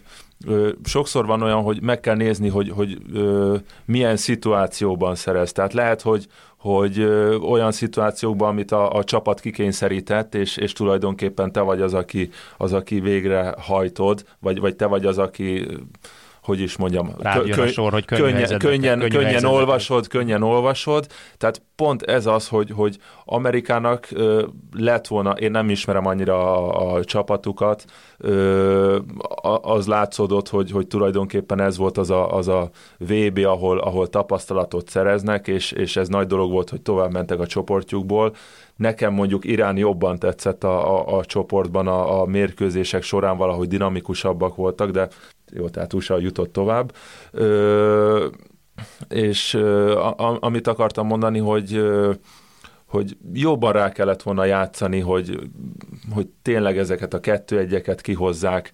ö, sokszor van olyan, hogy meg kell nézni, hogy, hogy ö, milyen szituációban szerez. Tehát lehet, hogy, hogy ö, olyan szituációkban, amit a, a csapat kikényszerített, és, és tulajdonképpen te vagy az, aki, az, aki végre hajtod, vagy, vagy te vagy az, aki hogy is mondjam, kö, a sor, hogy könnyen, könnyen, könnyen, könnyen olvasod, könnyen olvasod, tehát pont ez az, hogy, hogy Amerikának ö, lett volna, én nem ismerem annyira a, a csapatukat, ö, az látszódott, hogy, hogy tulajdonképpen ez volt az a, az a VB, ahol, ahol tapasztalatot szereznek, és, és ez nagy dolog volt, hogy tovább mentek a csoportjukból. Nekem mondjuk Irán jobban tetszett a, a, a csoportban, a, a mérkőzések során valahogy dinamikusabbak voltak, de jó, tehát USA jutott tovább. Ö, és a, amit akartam mondani, hogy hogy jobban rá kellett volna játszani, hogy, hogy tényleg ezeket a kettő egyeket kihozzák,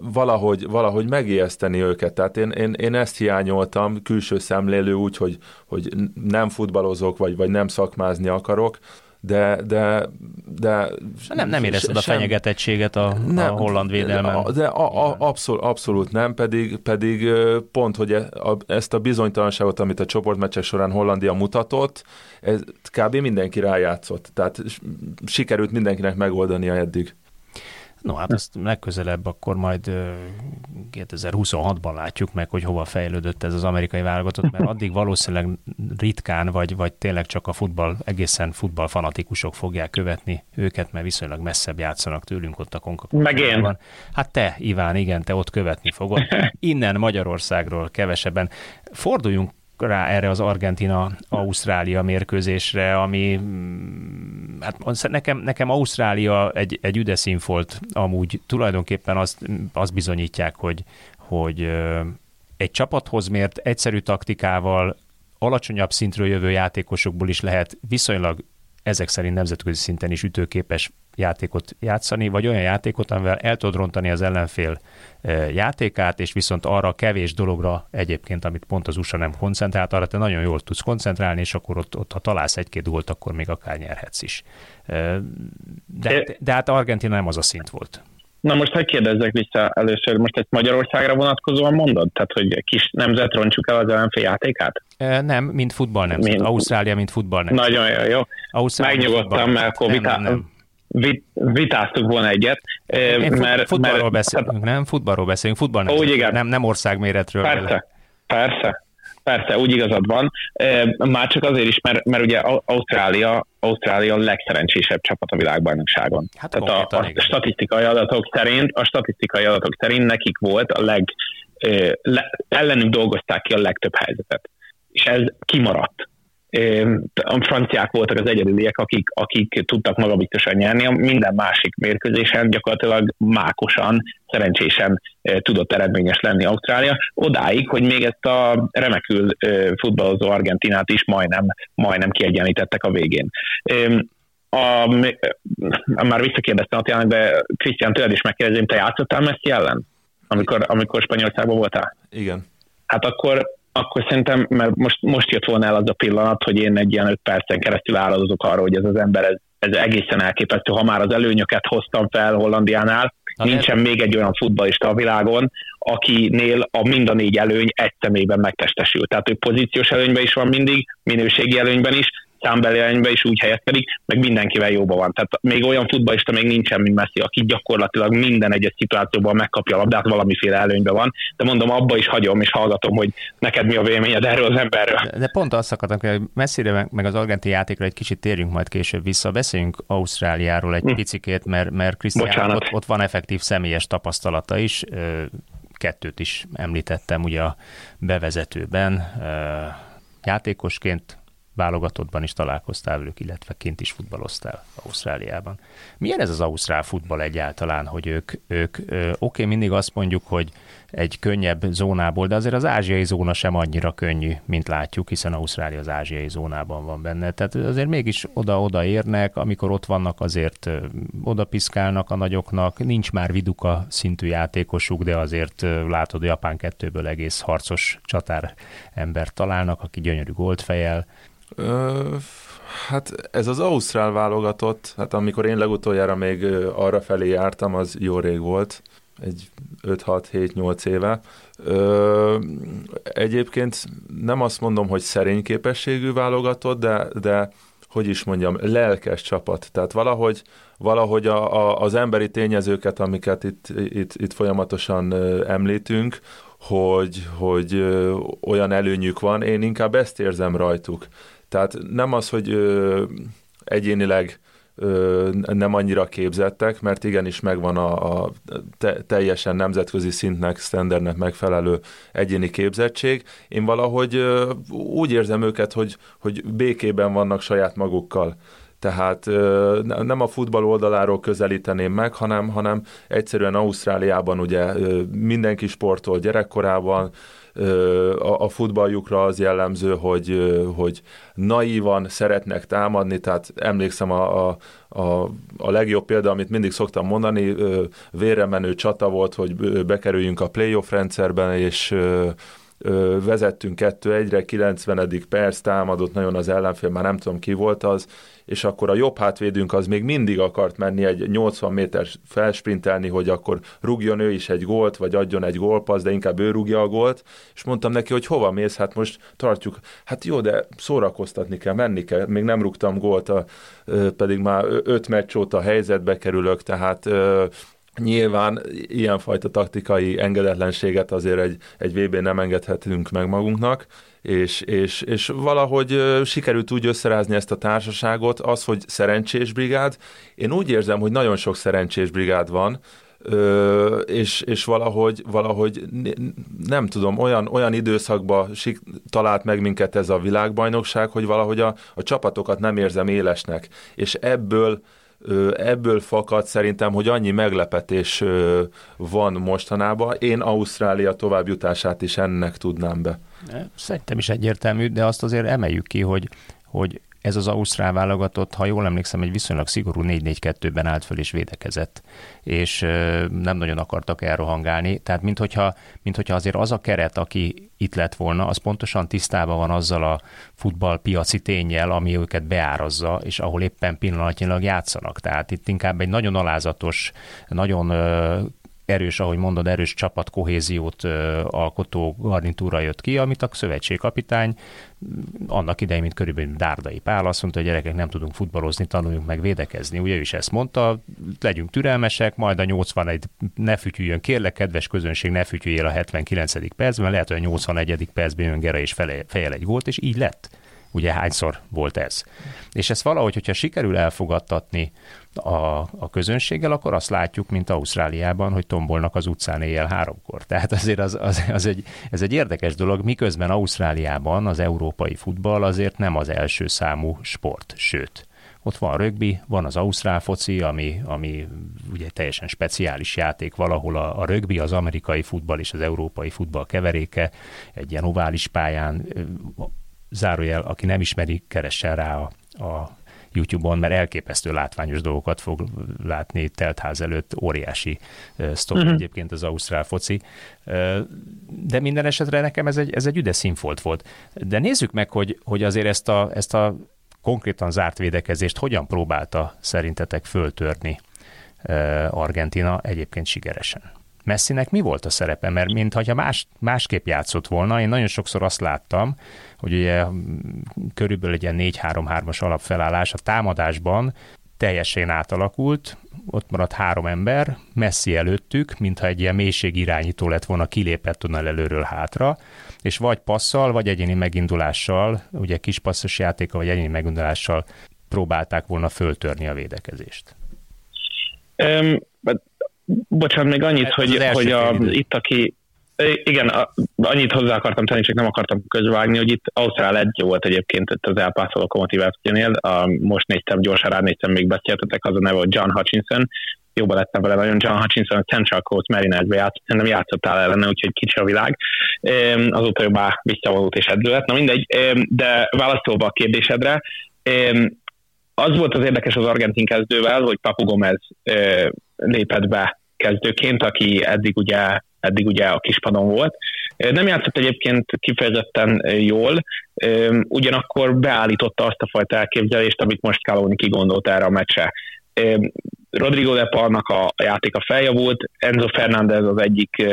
valahogy, valahogy megijeszteni őket. Tehát én, én, én ezt hiányoltam, külső szemlélő úgy, hogy, hogy nem futballozok, vagy, vagy nem szakmázni akarok, de, de, de nem, nem érezted a fenyegetettséget a, nem, a holland védelmen. De a, a, abszol, abszolút nem, pedig, pedig pont, hogy e, ezt a bizonytalanságot, amit a csoportmeccsek során Hollandia mutatott, ez kb. mindenki rájátszott. Tehát sikerült mindenkinek megoldania eddig. No, hát ezt legközelebb akkor majd 2026-ban látjuk meg, hogy hova fejlődött ez az amerikai válogatott, mert addig valószínűleg ritkán, vagy, vagy tényleg csak a futball, egészen futballfanatikusok fogják követni őket, mert viszonylag messzebb játszanak tőlünk ott a konkakon. Meg én. Hát te, Iván, igen, te ott követni fogod. Innen Magyarországról kevesebben. Forduljunk rá erre az Argentina-Ausztrália mérkőzésre, ami mm, hát nekem, nekem Ausztrália egy, egy üdeszín volt amúgy tulajdonképpen azt, azt bizonyítják, hogy, hogy egy csapathoz mért egyszerű taktikával alacsonyabb szintről jövő játékosokból is lehet viszonylag ezek szerint nemzetközi szinten is ütőképes játékot játszani, vagy olyan játékot, amivel el tudod rontani az ellenfél játékát, és viszont arra a kevés dologra egyébként, amit pont az USA nem koncentrált, arra te nagyon jól tudsz koncentrálni, és akkor ott, ott ha találsz egy-két gólt, akkor még akár nyerhetsz is. De, de hát Argentina nem az a szint volt. Na most hogy kérdezzek vissza először, most ezt Magyarországra vonatkozóan mondod? Tehát, hogy kis nemzet roncsuk el az ellenfél játékát? Nem, mint futball nem. Mint... Ausztrália, mint futball nem. Nagyon jó. jó. Ausztrália Megnyugodtam, mert akkor nem, vitá... nem, nem. vitáztuk volna egyet. Én mert, futballról mert, beszélünk, nem? Futballról beszélünk, futball nem. Úgy, igen. Nem, nem országméretről. Persze, persze. Persze, úgy igazad van. Már csak azért is, mert, mert ugye Ausztrália, Ausztrália a legszerencsésebb csapat a világbajnokságon. Hát Tehát a, a statisztikai adatok szerint, a statisztikai adatok szerint nekik volt a leg, le, ellenük dolgozták ki a legtöbb helyzetet. És ez kimaradt a franciák voltak az egyedüliek, akik, akik tudtak magabiztosan nyerni, minden másik mérkőzésen gyakorlatilag mákosan, szerencsésen tudott eredményes lenni Ausztrália, odáig, hogy még ezt a remekül futballozó Argentinát is majdnem, majdnem kiegyenlítettek a végén. A, már visszakérdeztem a de Krisztián, tőled is megkérdezem, te játszottál Messi ellen? Amikor, amikor Spanyolországban voltál? Igen. Hát akkor akkor szerintem, mert most, most jött volna el az a pillanat, hogy én egy ilyen öt percen keresztül áradozok arra, hogy ez az ember, ez, ez egészen elképesztő. Ha már az előnyöket hoztam fel Hollandiánál, Na, nincsen még egy olyan futballista a világon, akinél a mind a négy előny egy személyben megtestesül. Tehát ő pozíciós előnyben is van mindig, minőségi előnyben is, számbeli is úgy helyezkedik, meg mindenkivel jóban van. Tehát még olyan futballista még nincsen, mint Messi, aki gyakorlatilag minden egyes szituációban megkapja a labdát, valamiféle előnyben van. De mondom, abba is hagyom és hallgatom, hogy neked mi a véleményed erről az emberről. De pont azt akartam, hogy Messire meg az argenti játékra egy kicsit térjünk majd később vissza. Beszéljünk Ausztráliáról egy hm. picikét, mert, mert Krisztián ott, ott van effektív személyes tapasztalata is kettőt is említettem ugye a bevezetőben. Játékosként válogatottban is találkoztál velük, illetve kint is futballoztál Ausztráliában. Milyen ez az ausztrál futball egyáltalán, hogy ők, ők oké, okay, mindig azt mondjuk, hogy egy könnyebb zónából, de azért az ázsiai zóna sem annyira könnyű, mint látjuk, hiszen Ausztrália az ázsiai zónában van benne. Tehát azért mégis oda-oda érnek, amikor ott vannak, azért oda piszkálnak a nagyoknak, nincs már viduka szintű játékosuk, de azért látod, Japán kettőből egész harcos csatár embert találnak, aki gyönyörű goldfejel. Ö, hát ez az Ausztrál válogatott, hát amikor én legutoljára még arra felé jártam, az jó rég volt, egy 5-6-7-8 éve. Ö, egyébként nem azt mondom, hogy szerény képességű válogatott, de, de hogy is mondjam, lelkes csapat. Tehát valahogy, valahogy a, a, az emberi tényezőket, amiket itt, itt, itt folyamatosan említünk, hogy, hogy olyan előnyük van, én inkább ezt érzem rajtuk. Tehát nem az, hogy ö, egyénileg ö, nem annyira képzettek, mert igenis megvan a, a te, teljesen nemzetközi szintnek, standardnek megfelelő egyéni képzettség. Én valahogy ö, úgy érzem őket, hogy, hogy békében vannak saját magukkal. Tehát nem a futball oldaláról közelíteném meg, hanem, hanem egyszerűen Ausztráliában ugye mindenki sportol gyerekkorában, a futballjukra az jellemző, hogy, hogy naívan szeretnek támadni, tehát emlékszem a, a, a, a legjobb példa, amit mindig szoktam mondani, vérre menő csata volt, hogy bekerüljünk a playoff rendszerben, és vezettünk 2-1-re, 90. perc támadott nagyon az ellenfél, már nem tudom ki volt az, és akkor a jobb hátvédünk az még mindig akart menni egy 80 méter felsprintelni, hogy akkor rúgjon ő is egy gólt, vagy adjon egy gólpassz, de inkább ő rúgja a gólt, és mondtam neki, hogy hova mész, hát most tartjuk, hát jó, de szórakoztatni kell, menni kell, még nem rúgtam gólt, a, pedig már öt meccs óta helyzetbe kerülök, tehát Nyilván ilyenfajta taktikai engedetlenséget azért egy, egy VB nem engedhetünk meg magunknak, és, és, és valahogy sikerült úgy összerázni ezt a társaságot, az, hogy szerencsés brigád. Én úgy érzem, hogy nagyon sok szerencsés brigád van, Ö, és, és valahogy, valahogy nem tudom, olyan, olyan időszakban sik, talált meg minket ez a világbajnokság, hogy valahogy a, a csapatokat nem érzem élesnek, és ebből ebből fakad szerintem, hogy annyi meglepetés van mostanában. Én Ausztrália továbbjutását is ennek tudnám be. Szerintem is egyértelmű, de azt azért emeljük ki, hogy, hogy ez az Ausztrál válogatott, ha jól emlékszem, egy viszonylag szigorú 4-4-2-ben állt föl és védekezett, és nem nagyon akartak elrohangálni. Tehát, minthogyha, minthogyha azért az a keret, aki itt lett volna, az pontosan tisztában van azzal a futballpiaci tényel, ami őket beárazza, és ahol éppen pillanatnyilag játszanak. Tehát itt inkább egy nagyon alázatos, nagyon erős, ahogy mondod, erős csapat kohéziót alkotó garnitúra jött ki, amit a szövetségkapitány annak idején, mint körülbelül Dárdai Pál azt mondta, hogy gyerekek nem tudunk futballozni, tanuljunk meg védekezni. Ugye ő is ezt mondta, legyünk türelmesek, majd a 81 ne fütyüljön, kérlek, kedves közönség, ne fütyüljél a 79. percben, lehet, hogy a 81. percben jön Gera és fejel egy gólt, és így lett. Ugye hányszor volt ez? És ezt valahogy, hogyha sikerül elfogadtatni a, a közönséggel, akkor azt látjuk, mint Ausztráliában, hogy tombolnak az utcán éjjel háromkor. Tehát azért az, az, az egy, ez egy érdekes dolog, miközben Ausztráliában az európai futball azért nem az első számú sport, sőt, ott van rögbi, van az ausztrál foci, ami, ami ugye teljesen speciális játék, valahol a, a rögbi, az amerikai futball és az európai futball keveréke, egy ilyen ovális pályán, zárójel, aki nem ismeri, keressen rá a, a YouTube-on, mert elképesztő látványos dolgokat fog látni teltház előtt, óriási sztori uh-huh. egyébként az ausztrál foci. De minden esetre nekem ez egy, ez egy üdes színfolt volt. De nézzük meg, hogy, hogy azért ezt a, ezt a konkrétan zárt védekezést hogyan próbálta szerintetek föltörni Argentina egyébként sikeresen. Messinek mi volt a szerepe? Mert mintha más, másképp játszott volna, én nagyon sokszor azt láttam, hogy ugye körülbelül egy ilyen 4-3-3-as alapfelállás a támadásban teljesen átalakult, ott maradt három ember, messzi előttük, mintha egy ilyen mélységirányító lett volna, kilépett tunnel előről hátra, és vagy passzal, vagy egyéni megindulással, ugye kis passzos játéka, vagy egyéni megindulással próbálták volna föltörni a védekezést. Um, bocsánat, még annyit, hogy, hogy a, itt aki Igen, annyit hozzá akartam tenni, csak nem akartam közvágni, hogy itt Ausztrál egy volt egyébként itt az elpászoló lokomotív FC-nél. Most néztem, gyorsan ránéztem, még beszéltetek, az a neve, hogy John Hutchinson. Jobban lettem vele nagyon. John Hutchinson a Central Coast Mariners-be játszott, szerintem játszottál ellene, úgyhogy kicsi a világ. Azóta már visszavonult és edző lett. Na mindegy, de válaszolva a kérdésedre, az volt az érdekes az argentin kezdővel, hogy Papu Gomez lépett be kezdőként, aki eddig ugye, eddig ugye a kispadon volt. Nem játszott egyébként kifejezetten jól, ugyanakkor beállította azt a fajta elképzelést, amit most Caloni kigondolt erre a meccse. Rodrigo de Parnak a játéka feljavult, Enzo Fernández az egyik,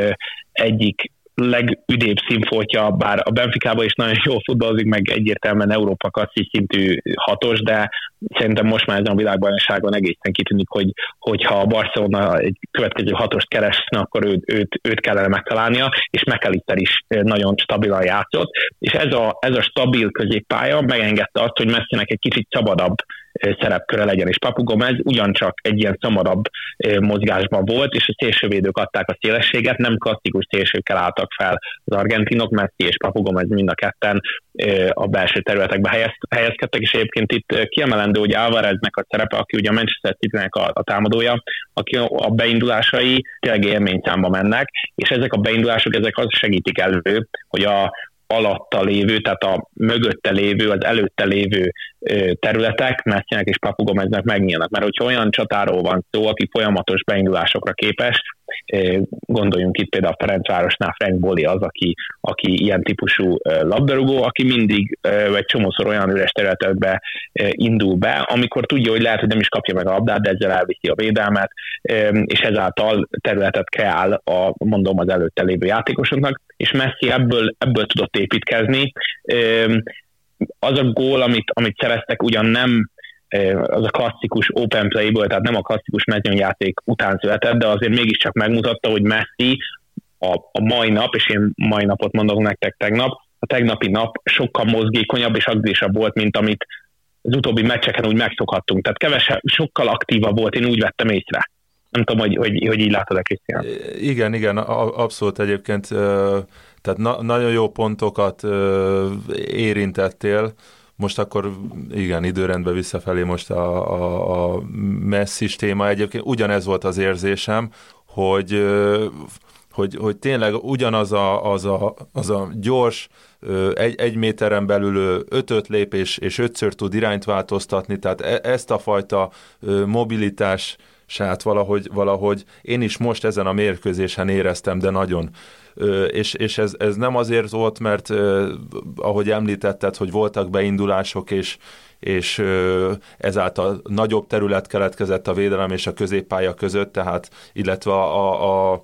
egyik legüdébb színfoltja, bár a Benficában is nagyon jól futballozik, meg egyértelműen Európa klasszis szintű hatos, de szerintem most már ezen a világbajnokságon egészen kitűnik, hogy hogyha a Barcelona egy következő hatost keresne, akkor őt, őt, őt kellene megtalálnia, és McAllister is nagyon stabilan játszott, és ez a, ez a stabil középpálya megengedte azt, hogy Messinek egy kicsit szabadabb szerepköre legyen. És Papu Gomez ugyancsak egy ilyen szomarabb mozgásban volt, és a szélsővédők adták a szélességet, nem klasszikus szélsőkkel álltak fel az argentinok, Messi és Papu Gomez mind a ketten a belső területekbe helyez, helyezkedtek, és egyébként itt kiemelendő, hogy Alvareznek a szerepe, aki ugye a Manchester city a, a támadója, aki a beindulásai tényleg élményszámba mennek, és ezek a beindulások, ezek azt segítik elő, hogy a, alatta lévő, tehát a mögötte lévő, az előtte lévő területek Messinek és Papugomeznek megnyílnak. Mert hogyha olyan csatáról van szó, aki folyamatos beindulásokra képes, gondoljunk itt például a Ferencvárosnál Frank Boli az, aki, aki ilyen típusú labdarúgó, aki mindig vagy csomószor olyan üres területekbe indul be, amikor tudja, hogy lehet, hogy nem is kapja meg a labdát, de ezzel elviszi a védelmet, és ezáltal területet kreál a, mondom, az előtte lévő játékosoknak, és Messi ebből, ebből tudott építkezni. Az a gól, amit, amit szereztek, ugyan nem az a klasszikus open playből, tehát nem a klasszikus mezőnyjáték után született, de azért mégiscsak megmutatta, hogy Messi a, a mai nap, és én mai napot mondok nektek tegnap, a tegnapi nap sokkal mozgékonyabb és agrésabb volt, mint amit az utóbbi meccseken úgy megszokhattunk. Tehát kevesebb, sokkal aktívabb volt, én úgy vettem észre. Nem tudom, hogy, hogy, hogy így látod-e, Krisztián. Igen, igen, abszolút egyébként, tehát na, nagyon jó pontokat érintettél, most akkor igen, időrendbe visszafelé most a, a, a messzis téma. Egyébként ugyanez volt az érzésem, hogy hogy, hogy tényleg ugyanaz a, az a, az a gyors, egy, egy méteren belül ötöt lépés és ötször tud irányt változtatni, tehát e, ezt a fajta mobilitás sát valahogy, valahogy én is most ezen a mérkőzésen éreztem, de nagyon és, és ez, ez nem azért volt, mert ahogy említetted, hogy voltak beindulások, és, és ezáltal nagyobb terület keletkezett a védelem és a középpálya között, tehát illetve a, a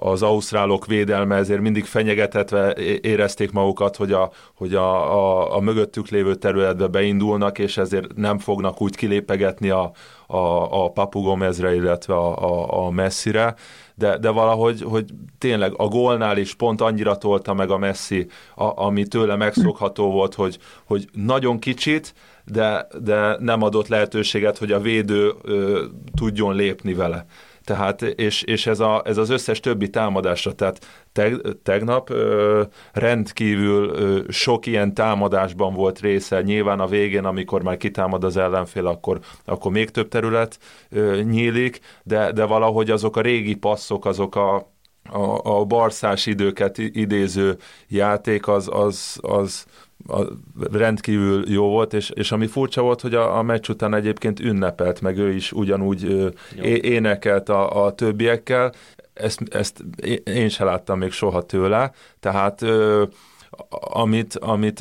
az ausztrálok védelme ezért mindig fenyegetetve érezték magukat, hogy a, hogy a, a, a mögöttük lévő területbe beindulnak, és ezért nem fognak úgy kilépegetni a, a, a papugomezre, illetve a, a, a messzire, de, de valahogy hogy tényleg a gólnál is pont annyira tolta meg a Messi, a, ami tőle megszokható volt, hogy, hogy nagyon kicsit, de, de nem adott lehetőséget, hogy a védő ö, tudjon lépni vele. Tehát, és, és ez, a, ez az összes többi támadásra, tehát teg, tegnap ö, rendkívül ö, sok ilyen támadásban volt része, nyilván a végén, amikor már kitámad az ellenfél, akkor, akkor még több terület ö, nyílik, de, de valahogy azok a régi passzok, azok a, a, a barszás időket idéző játék, az, az, az a, rendkívül jó volt, és, és ami furcsa volt, hogy a, a meccs után egyébként ünnepelt, meg ő is ugyanúgy é, énekelt a, a többiekkel, ezt, ezt én se láttam még soha tőle, tehát ö, amit, amit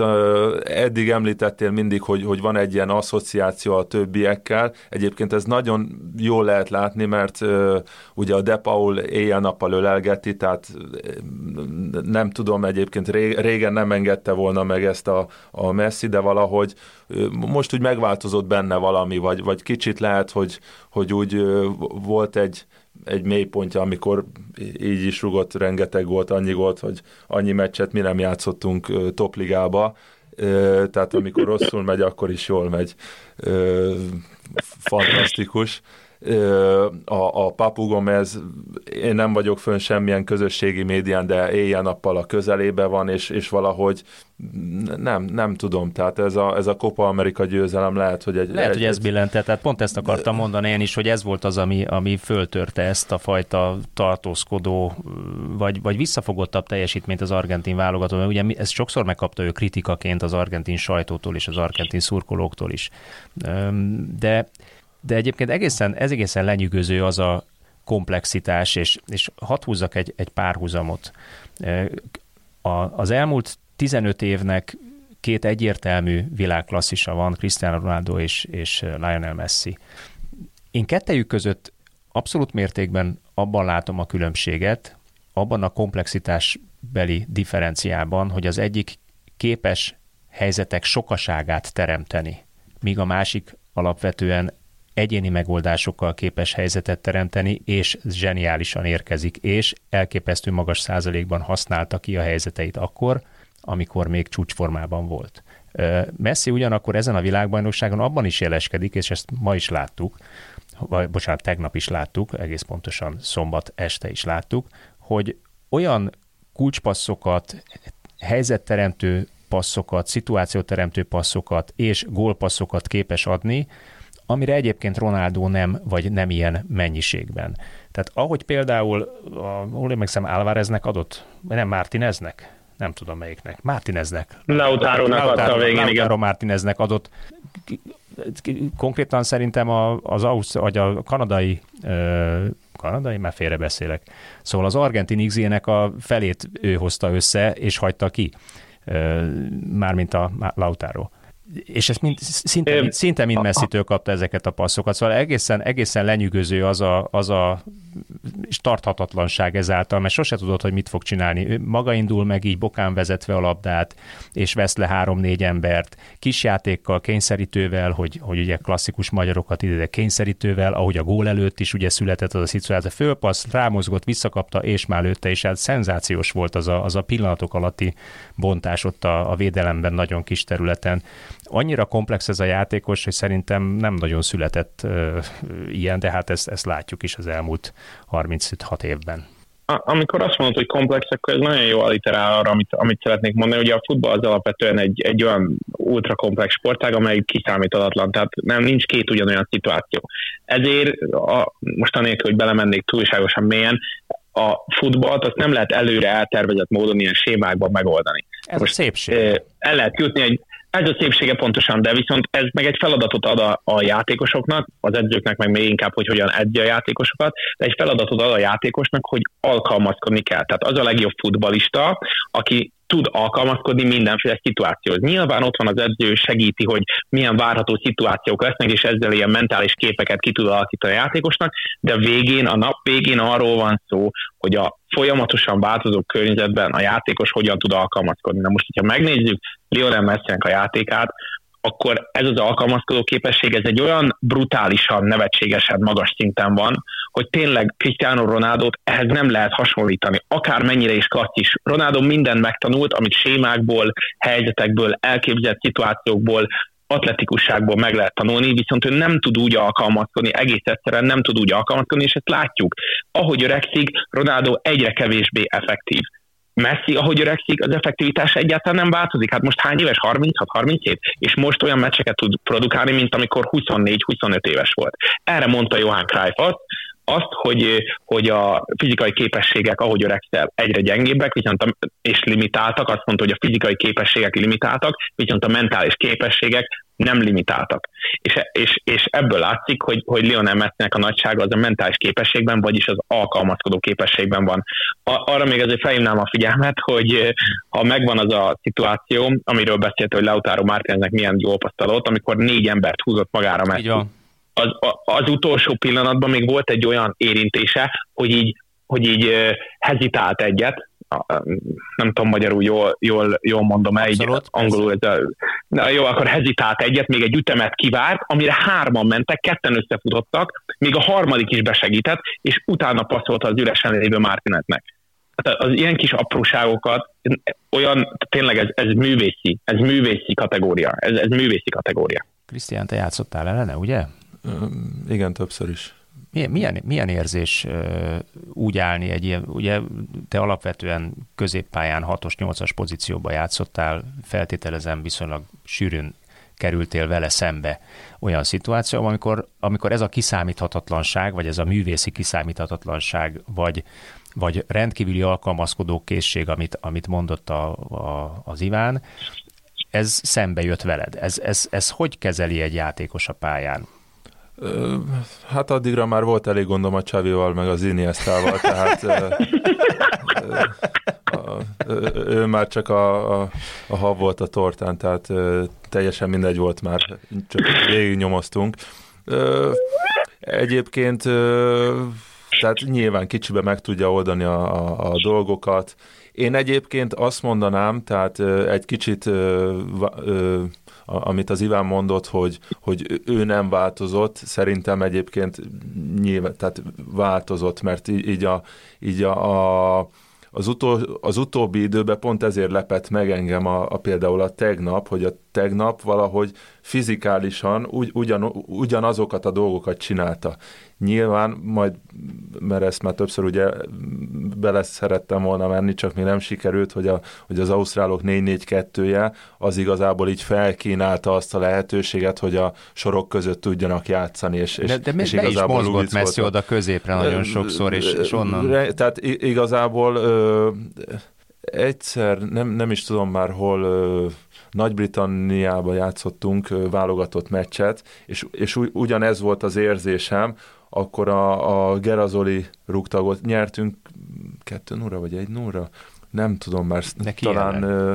eddig említettél mindig, hogy, hogy van egy ilyen asszociáció a többiekkel. Egyébként ez nagyon jól lehet látni, mert ugye a De Paul éjjel-nappal ölelgeti, tehát nem tudom, egyébként régen nem engedte volna meg ezt a, a Messi, de valahogy most úgy megváltozott benne valami, vagy, vagy kicsit lehet, hogy, hogy úgy volt egy, egy mélypontja, amikor így is rugott rengeteg volt, annyi volt, hogy annyi meccset mi nem játszottunk topligába, tehát amikor rosszul megy, akkor is jól megy. fantasztikus a, a Papu Gomez, én nem vagyok fönn semmilyen közösségi médián, de éjjel-nappal a közelébe van, és, és valahogy nem, nem tudom, tehát ez a, ez a Copa Amerika győzelem lehet, hogy egy... Lehet, egy, hogy ez billentett, tehát pont ezt akartam mondani én is, hogy ez volt az, ami, ami föltörte ezt a fajta tartózkodó, vagy, vagy visszafogottabb teljesítményt az argentin válogató, mert ugye ez sokszor megkapta ő kritikaként az argentin sajtótól és az argentin szurkolóktól is. De de egyébként egészen, ez egészen lenyűgöző az a komplexitás, és, és hadd húzzak egy, egy párhuzamot. A, az elmúlt 15 évnek két egyértelmű világklasszisa van, Cristiano Ronaldo és, és Lionel Messi. Én kettejük között abszolút mértékben abban látom a különbséget, abban a komplexitásbeli differenciában, hogy az egyik képes helyzetek sokaságát teremteni, míg a másik alapvetően egyéni megoldásokkal képes helyzetet teremteni, és zseniálisan érkezik, és elképesztő magas százalékban használta ki a helyzeteit akkor, amikor még csúcsformában volt. Messi ugyanakkor ezen a világbajnokságon abban is jeleskedik, és ezt ma is láttuk, vagy bocsánat, tegnap is láttuk, egész pontosan szombat este is láttuk, hogy olyan kulcspasszokat, helyzetteremtő passzokat, szituációteremtő passzokat és gólpasszokat képes adni, amire egyébként Ronaldo nem, vagy nem ilyen mennyiségben. Tehát ahogy például, a, hol emlékszem, Álvareznek adott, vagy nem Martineznek, nem tudom melyiknek, Martineznek. Lautaro-nak adta a végén, Lautaro igen. Martineznek adott. Konkrétan szerintem az Ausz, vagy a kanadai kanadai, már félre beszélek. Szóval az argentin xg a felét ő hozta össze, és hagyta ki, mármint a Lautaro és ezt mind, szinte, mind, szinte mind messzitől kapta ezeket a passzokat, szóval egészen, egészen lenyűgöző az a, az a és tarthatatlanság ezáltal, mert sose tudod, hogy mit fog csinálni. Ő maga indul meg így bokán vezetve a labdát, és vesz le három-négy embert, kis játékkal, kényszerítővel, hogy, hogy ugye klasszikus magyarokat ide kényszerítővel, ahogy a gól előtt is ugye született az a szituáció, fölpassz, rámozgott, visszakapta, és már lőtte, és hát szenzációs volt az a, az a pillanatok alatti bontás ott a, a védelemben nagyon kis területen. Annyira komplex ez a játékos, hogy szerintem nem nagyon született uh, ilyen, de hát ezt, ezt látjuk is az elmúlt 36 évben. Amikor azt mondod, hogy komplex, akkor ez nagyon jó aliterál arra, amit, amit szeretnék mondani. Ugye a futball az alapvetően egy, egy olyan ultrakomplex sportág, amely kiszámíthatatlan, tehát nem, nincs két ugyanolyan szituáció. Ezért a, most anélkül, hogy belemennék túlságosan mélyen, a futballt azt nem lehet előre eltervezett módon ilyen sémákban megoldani. Ez most a szépség. El lehet jutni egy ez a szépsége pontosan, de viszont ez meg egy feladatot ad a, a játékosoknak, az edzőknek meg még inkább, hogy hogyan edzi a játékosokat, de egy feladatot ad a játékosnak, hogy alkalmazkodni kell. Tehát az a legjobb futbalista, aki tud alkalmazkodni mindenféle szituációhoz. Nyilván ott van az edző, segíti, hogy milyen várható szituációk lesznek, és ezzel ilyen mentális képeket ki tud alakítani a játékosnak, de végén, a nap végén arról van szó, hogy a folyamatosan változó környezetben a játékos hogyan tud alkalmazkodni. Na most, hogyha megnézzük Lionel messi a játékát, akkor ez az alkalmazkodó képesség, ez egy olyan brutálisan, nevetségesen magas szinten van, hogy tényleg Cristiano ronaldo ehhez nem lehet hasonlítani. Akár mennyire is klasszis. Ronaldo mindent megtanult, amit sémákból, helyzetekből, elképzelt szituációkból, atletikusságból meg lehet tanulni, viszont ő nem tud úgy alkalmazkodni, egész egyszerűen nem tud úgy alkalmazkodni, és ezt látjuk. Ahogy öregszik, Ronaldo egyre kevésbé effektív. Messi, ahogy öregszik, az effektivitás egyáltalán nem változik. Hát most hány éves? 36-37? És most olyan meccseket tud produkálni, mint amikor 24-25 éves volt. Erre mondta Johan Cruyff azt, azt, hogy, hogy a fizikai képességek, ahogy öregszel, egyre gyengébbek, viszont a, és limitáltak, azt mondta, hogy a fizikai képességek limitáltak, viszont a mentális képességek nem limitáltak. És, és, és ebből látszik, hogy, hogy Lionel Messinek a nagysága az a mentális képességben, vagyis az alkalmazkodó képességben van. A, arra még azért felhívnám a figyelmet, hogy ha megvan az a szituáció, amiről beszélt, hogy Lautaro Martineznek milyen jó pasztalott, amikor négy embert húzott magára Messi. Az, az utolsó pillanatban még volt egy olyan érintése, hogy így, hogy így hezitált egyet, nem tudom magyarul jól, jól, jól mondom el, így angolul ez a, na jó, akkor hezitált egyet, még egy ütemet kivárt, amire hárman mentek, ketten összefutottak, még a harmadik is besegített, és utána passzolta az üresen lévő Martinetnek. Tehát az ilyen kis apróságokat, olyan, tényleg ez, ez művészi, ez művészi kategória, ez, ez művészi kategória. Krisztián, te játszottál ellene, ugye? Igen, többször is. Milyen, milyen, érzés úgy állni egy ilyen, ugye te alapvetően középpályán 6-os, 8-as pozícióba játszottál, feltételezem viszonylag sűrűn kerültél vele szembe olyan szituáció, amikor, amikor ez a kiszámíthatatlanság, vagy ez a művészi kiszámíthatatlanság, vagy, vagy rendkívüli alkalmazkodó készség, amit, amit mondott a, a, az Iván, ez szembe jött veled. Ez, ez, ez hogy kezeli egy játékos a pályán? Hát addigra már volt elég gondom a Csavival, meg az Iniestával, tehát ő már csak a, a, a hab volt a tortán, tehát teljesen mindegy volt már, csak nyomoztunk. Egyébként tehát nyilván kicsibe meg tudja oldani a, a, a dolgokat. Én egyébként azt mondanám, tehát egy kicsit amit az Iván mondott, hogy, hogy ő nem változott, szerintem egyébként nyilván, tehát változott, mert így a, így a, a az, utol, az utóbbi időben pont ezért lepett meg engem a, a például a tegnap, hogy a tegnap valahogy fizikálisan ugy, ugyan, ugyanazokat a dolgokat csinálta. Nyilván majd, mert ezt már többször ugye bele szerettem volna menni, csak még nem sikerült, hogy, a, hogy az ausztrálok 4-4-2-je az igazából így felkínálta azt a lehetőséget, hogy a sorok között tudjanak játszani. És, de, de és igazából is mozgott Messi oda középre nagyon sokszor, és, és onnan... Tehát igazából ö, egyszer, nem, nem is tudom már hol, ö, Nagy-Britanniába játszottunk válogatott meccset, és, és ugyanez volt az érzésem, akkor a, a Gerazoli rúgtagot nyertünk kettő núra, vagy egy núra? Nem tudom már, Neki talán... Ö,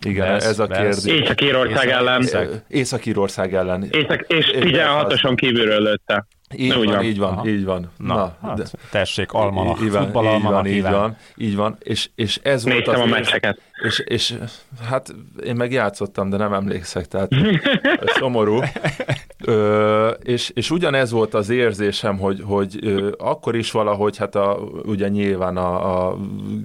igen, Vesz, ez a kérdés. Észak-Írország ellen. Észak-Írország ellen. Észak, és 16-oson kívülről lőtte. Így van, van, így van, aha. így van. Na, Na hát, de, tessék, almanak, így van, így van, így van, így van, és, és ez Néztem volt az a meccseket. És, és hát én meg játszottam, de nem emlékszek, tehát szomorú. Ö, és, és ugyanez volt az érzésem, hogy, hogy ö, akkor is valahogy, hát a, ugye nyilván a, a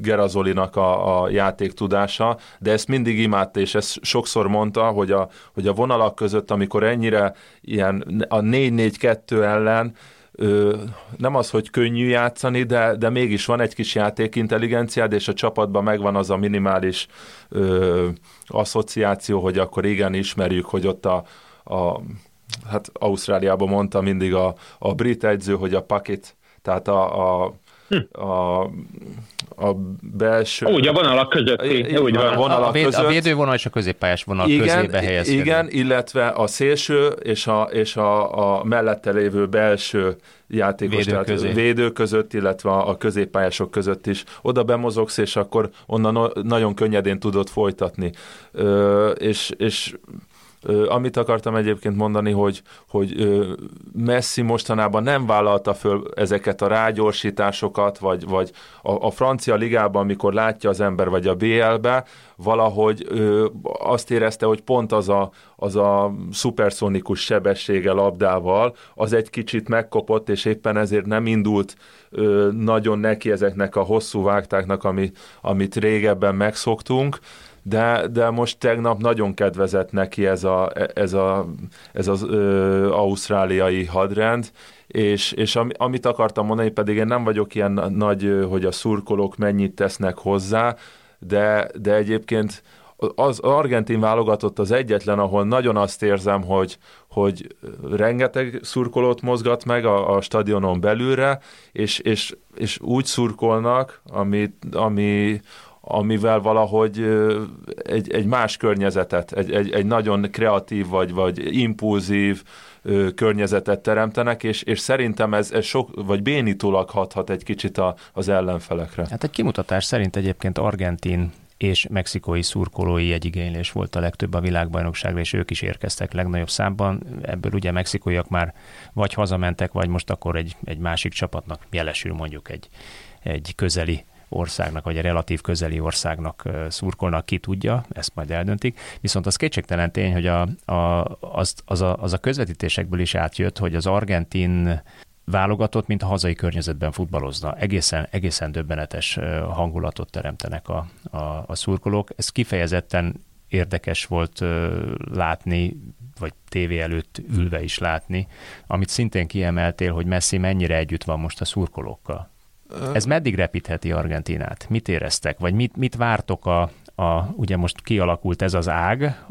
Gerazolinak a, a játék tudása, de ezt mindig imádta, és ezt sokszor mondta, hogy a, hogy a vonalak között, amikor ennyire ilyen a 4-4-2 ellen ö, nem az, hogy könnyű játszani, de, de mégis van egy kis játékintelligenciád, és a csapatban megvan az a minimális ö, asszociáció, hogy akkor igen, ismerjük, hogy ott a, a hát Ausztráliában mondta mindig a, a brit edző, hogy a paket, tehát a, a. a a belső... Úgy, a vonalak között. Úgy van. A, vonalak a, véd, között. a védővonal és a középpályás vonal igen, közébe helyezkedik. Igen, illetve a szélső és a, és a, a mellette lévő belső játékos, védő, tehát közé. védő között, illetve a középpályások között is. Oda bemozogsz, és akkor onnan nagyon könnyedén tudod folytatni. Ö, és, és amit akartam egyébként mondani, hogy, hogy Messi mostanában nem vállalta föl ezeket a rágyorsításokat, vagy, vagy a, a francia ligában, amikor látja az ember, vagy a BL-be, valahogy azt érezte, hogy pont az a, az a szuperszonikus sebessége labdával, az egy kicsit megkopott, és éppen ezért nem indult nagyon neki ezeknek a hosszú vágtáknak, ami, amit régebben megszoktunk, de, de most tegnap nagyon kedvezett neki ez, a, ez, a, ez az ö, ausztráliai hadrend, és, és am, amit akartam mondani, pedig én nem vagyok ilyen nagy, hogy a szurkolók mennyit tesznek hozzá, de, de egyébként az argentin válogatott az egyetlen, ahol nagyon azt érzem, hogy, hogy rengeteg szurkolót mozgat meg a, a stadionon belülre, és, és, és úgy szurkolnak, ami, ami, amivel valahogy egy, egy más környezetet, egy, egy, egy nagyon kreatív vagy, vagy impulzív környezetet teremtenek, és, és szerintem ez, ez sok, vagy bénítólag hathat egy kicsit a, az ellenfelekre. Hát egy kimutatás szerint egyébként argentin és mexikói szurkolói egyigénylés volt a legtöbb a világbajnokságra, és ők is érkeztek legnagyobb számban. Ebből ugye mexikóiak már vagy hazamentek, vagy most akkor egy, egy másik csapatnak jelesül mondjuk egy, egy közeli országnak, vagy a relatív közeli országnak szurkolnak, ki tudja, ezt majd eldöntik. Viszont az kétségtelen tény, hogy a, a, az, az, a, az a közvetítésekből is átjött, hogy az argentin válogatott, mint a hazai környezetben futballozna. Egészen, egészen döbbenetes hangulatot teremtenek a, a, a szurkolók. Ez kifejezetten érdekes volt látni vagy tévé előtt ülve is látni, amit szintén kiemeltél, hogy Messi mennyire együtt van most a szurkolókkal. Ez meddig repítheti Argentinát? Mit éreztek? Vagy mit, mit vártok a, a, ugye most kialakult ez az ág,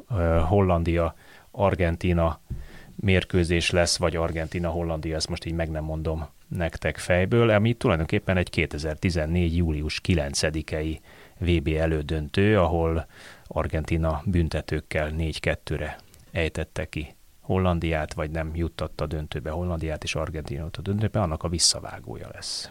Hollandia, Argentina mérkőzés lesz, vagy Argentina-Hollandia, ezt most így meg nem mondom nektek fejből, ami tulajdonképpen egy 2014. július 9-i VB elődöntő, ahol Argentina büntetőkkel 4-2-re ejtette ki Hollandiát, vagy nem juttatta döntőbe Hollandiát és Argentinát a döntőbe, annak a visszavágója lesz.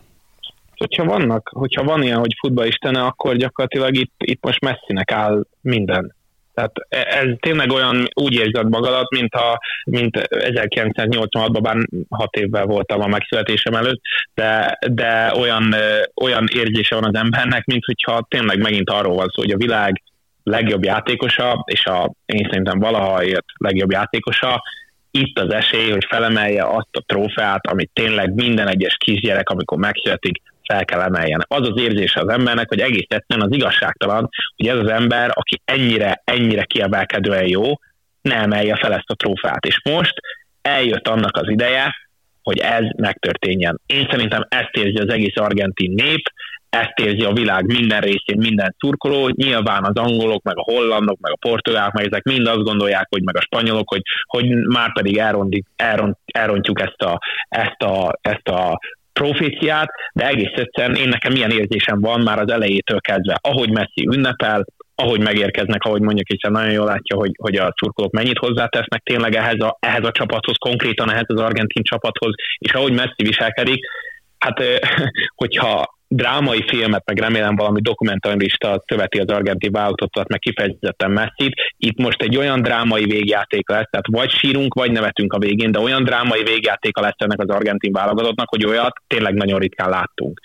Hogyha, vannak, hogyha van ilyen, hogy futballistene, akkor gyakorlatilag itt, itt most messzinek áll minden. Tehát e, ez tényleg olyan, úgy érzed magadat, mint, a, mint 1986-ban, bár hat évvel voltam a megszületésem előtt, de, de olyan, olyan érzése van az embernek, mint hogyha tényleg megint arról van szó, hogy a világ legjobb játékosa, és a, én szerintem valaha ért legjobb játékosa, itt az esély, hogy felemelje azt a trófeát, amit tényleg minden egyes kisgyerek, amikor megszületik, fel kell emeljen. Az az érzése az embernek, hogy egész egyszerűen az igazságtalan, hogy ez az ember, aki ennyire, ennyire kiemelkedően jó, ne emelje fel ezt a trófát. És most eljött annak az ideje, hogy ez megtörténjen. Én szerintem ezt érzi az egész argentin nép, ezt érzi a világ minden részén minden turkoló, nyilván az angolok, meg a hollandok, meg a portugálok, meg ezek mind azt gondolják, hogy meg a spanyolok, hogy, hogy már pedig elront, elrontjuk ezt a, ezt a, ezt a proféciát, de egész egyszerűen én nekem milyen érzésem van már az elejétől kezdve, ahogy Messi ünnepel, ahogy megérkeznek, ahogy mondjuk, hiszen nagyon jól látja, hogy, hogy a szurkolók mennyit hozzátesznek tényleg ehhez a, ehhez a csapathoz, konkrétan ehhez az argentin csapathoz, és ahogy Messi viselkedik, hát hogyha drámai filmet, meg remélem valami dokumentarista követi az argentin válogatottat, meg kifejezetten messzit. Itt most egy olyan drámai végjátéka lesz, tehát vagy sírunk, vagy nevetünk a végén, de olyan drámai végjátéka lesz ennek az argentin válogatottnak, hogy olyat tényleg nagyon ritkán láttunk.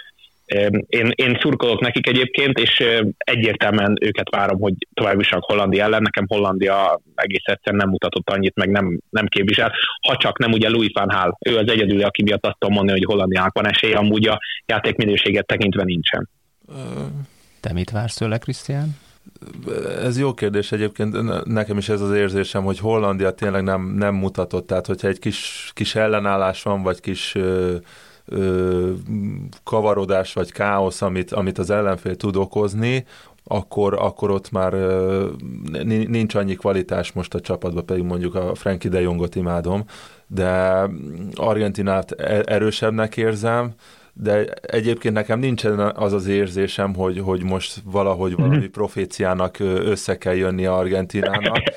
Én, én szurkolok nekik egyébként, és egyértelműen őket várom, hogy tovább is Hollandia ellen. Nekem Hollandia egész egyszerűen nem mutatott annyit, meg nem, nem képvisel. Ha csak nem ugye Louis van Hál, ő az egyedül, aki miatt azt tudom mondani, hogy Hollandiának van esélye, amúgy a játékminőséget tekintve nincsen. Te mit vársz tőle, Krisztián? Ez jó kérdés egyébként, nekem is ez az érzésem, hogy Hollandia tényleg nem, nem mutatott, tehát hogyha egy kis, kis ellenállás van, vagy kis ö, kavarodás vagy káosz, amit, amit az ellenfél tud okozni, akkor, akkor ott már nincs annyi kvalitás most a csapatban, pedig mondjuk a Frankie de Jongot imádom, de Argentinát e-, erősebbnek érzem, de egyébként nekem nincsen az az érzésem, hogy, hogy most valahogy mhm. valami proféciának össze kell jönni Argentinának.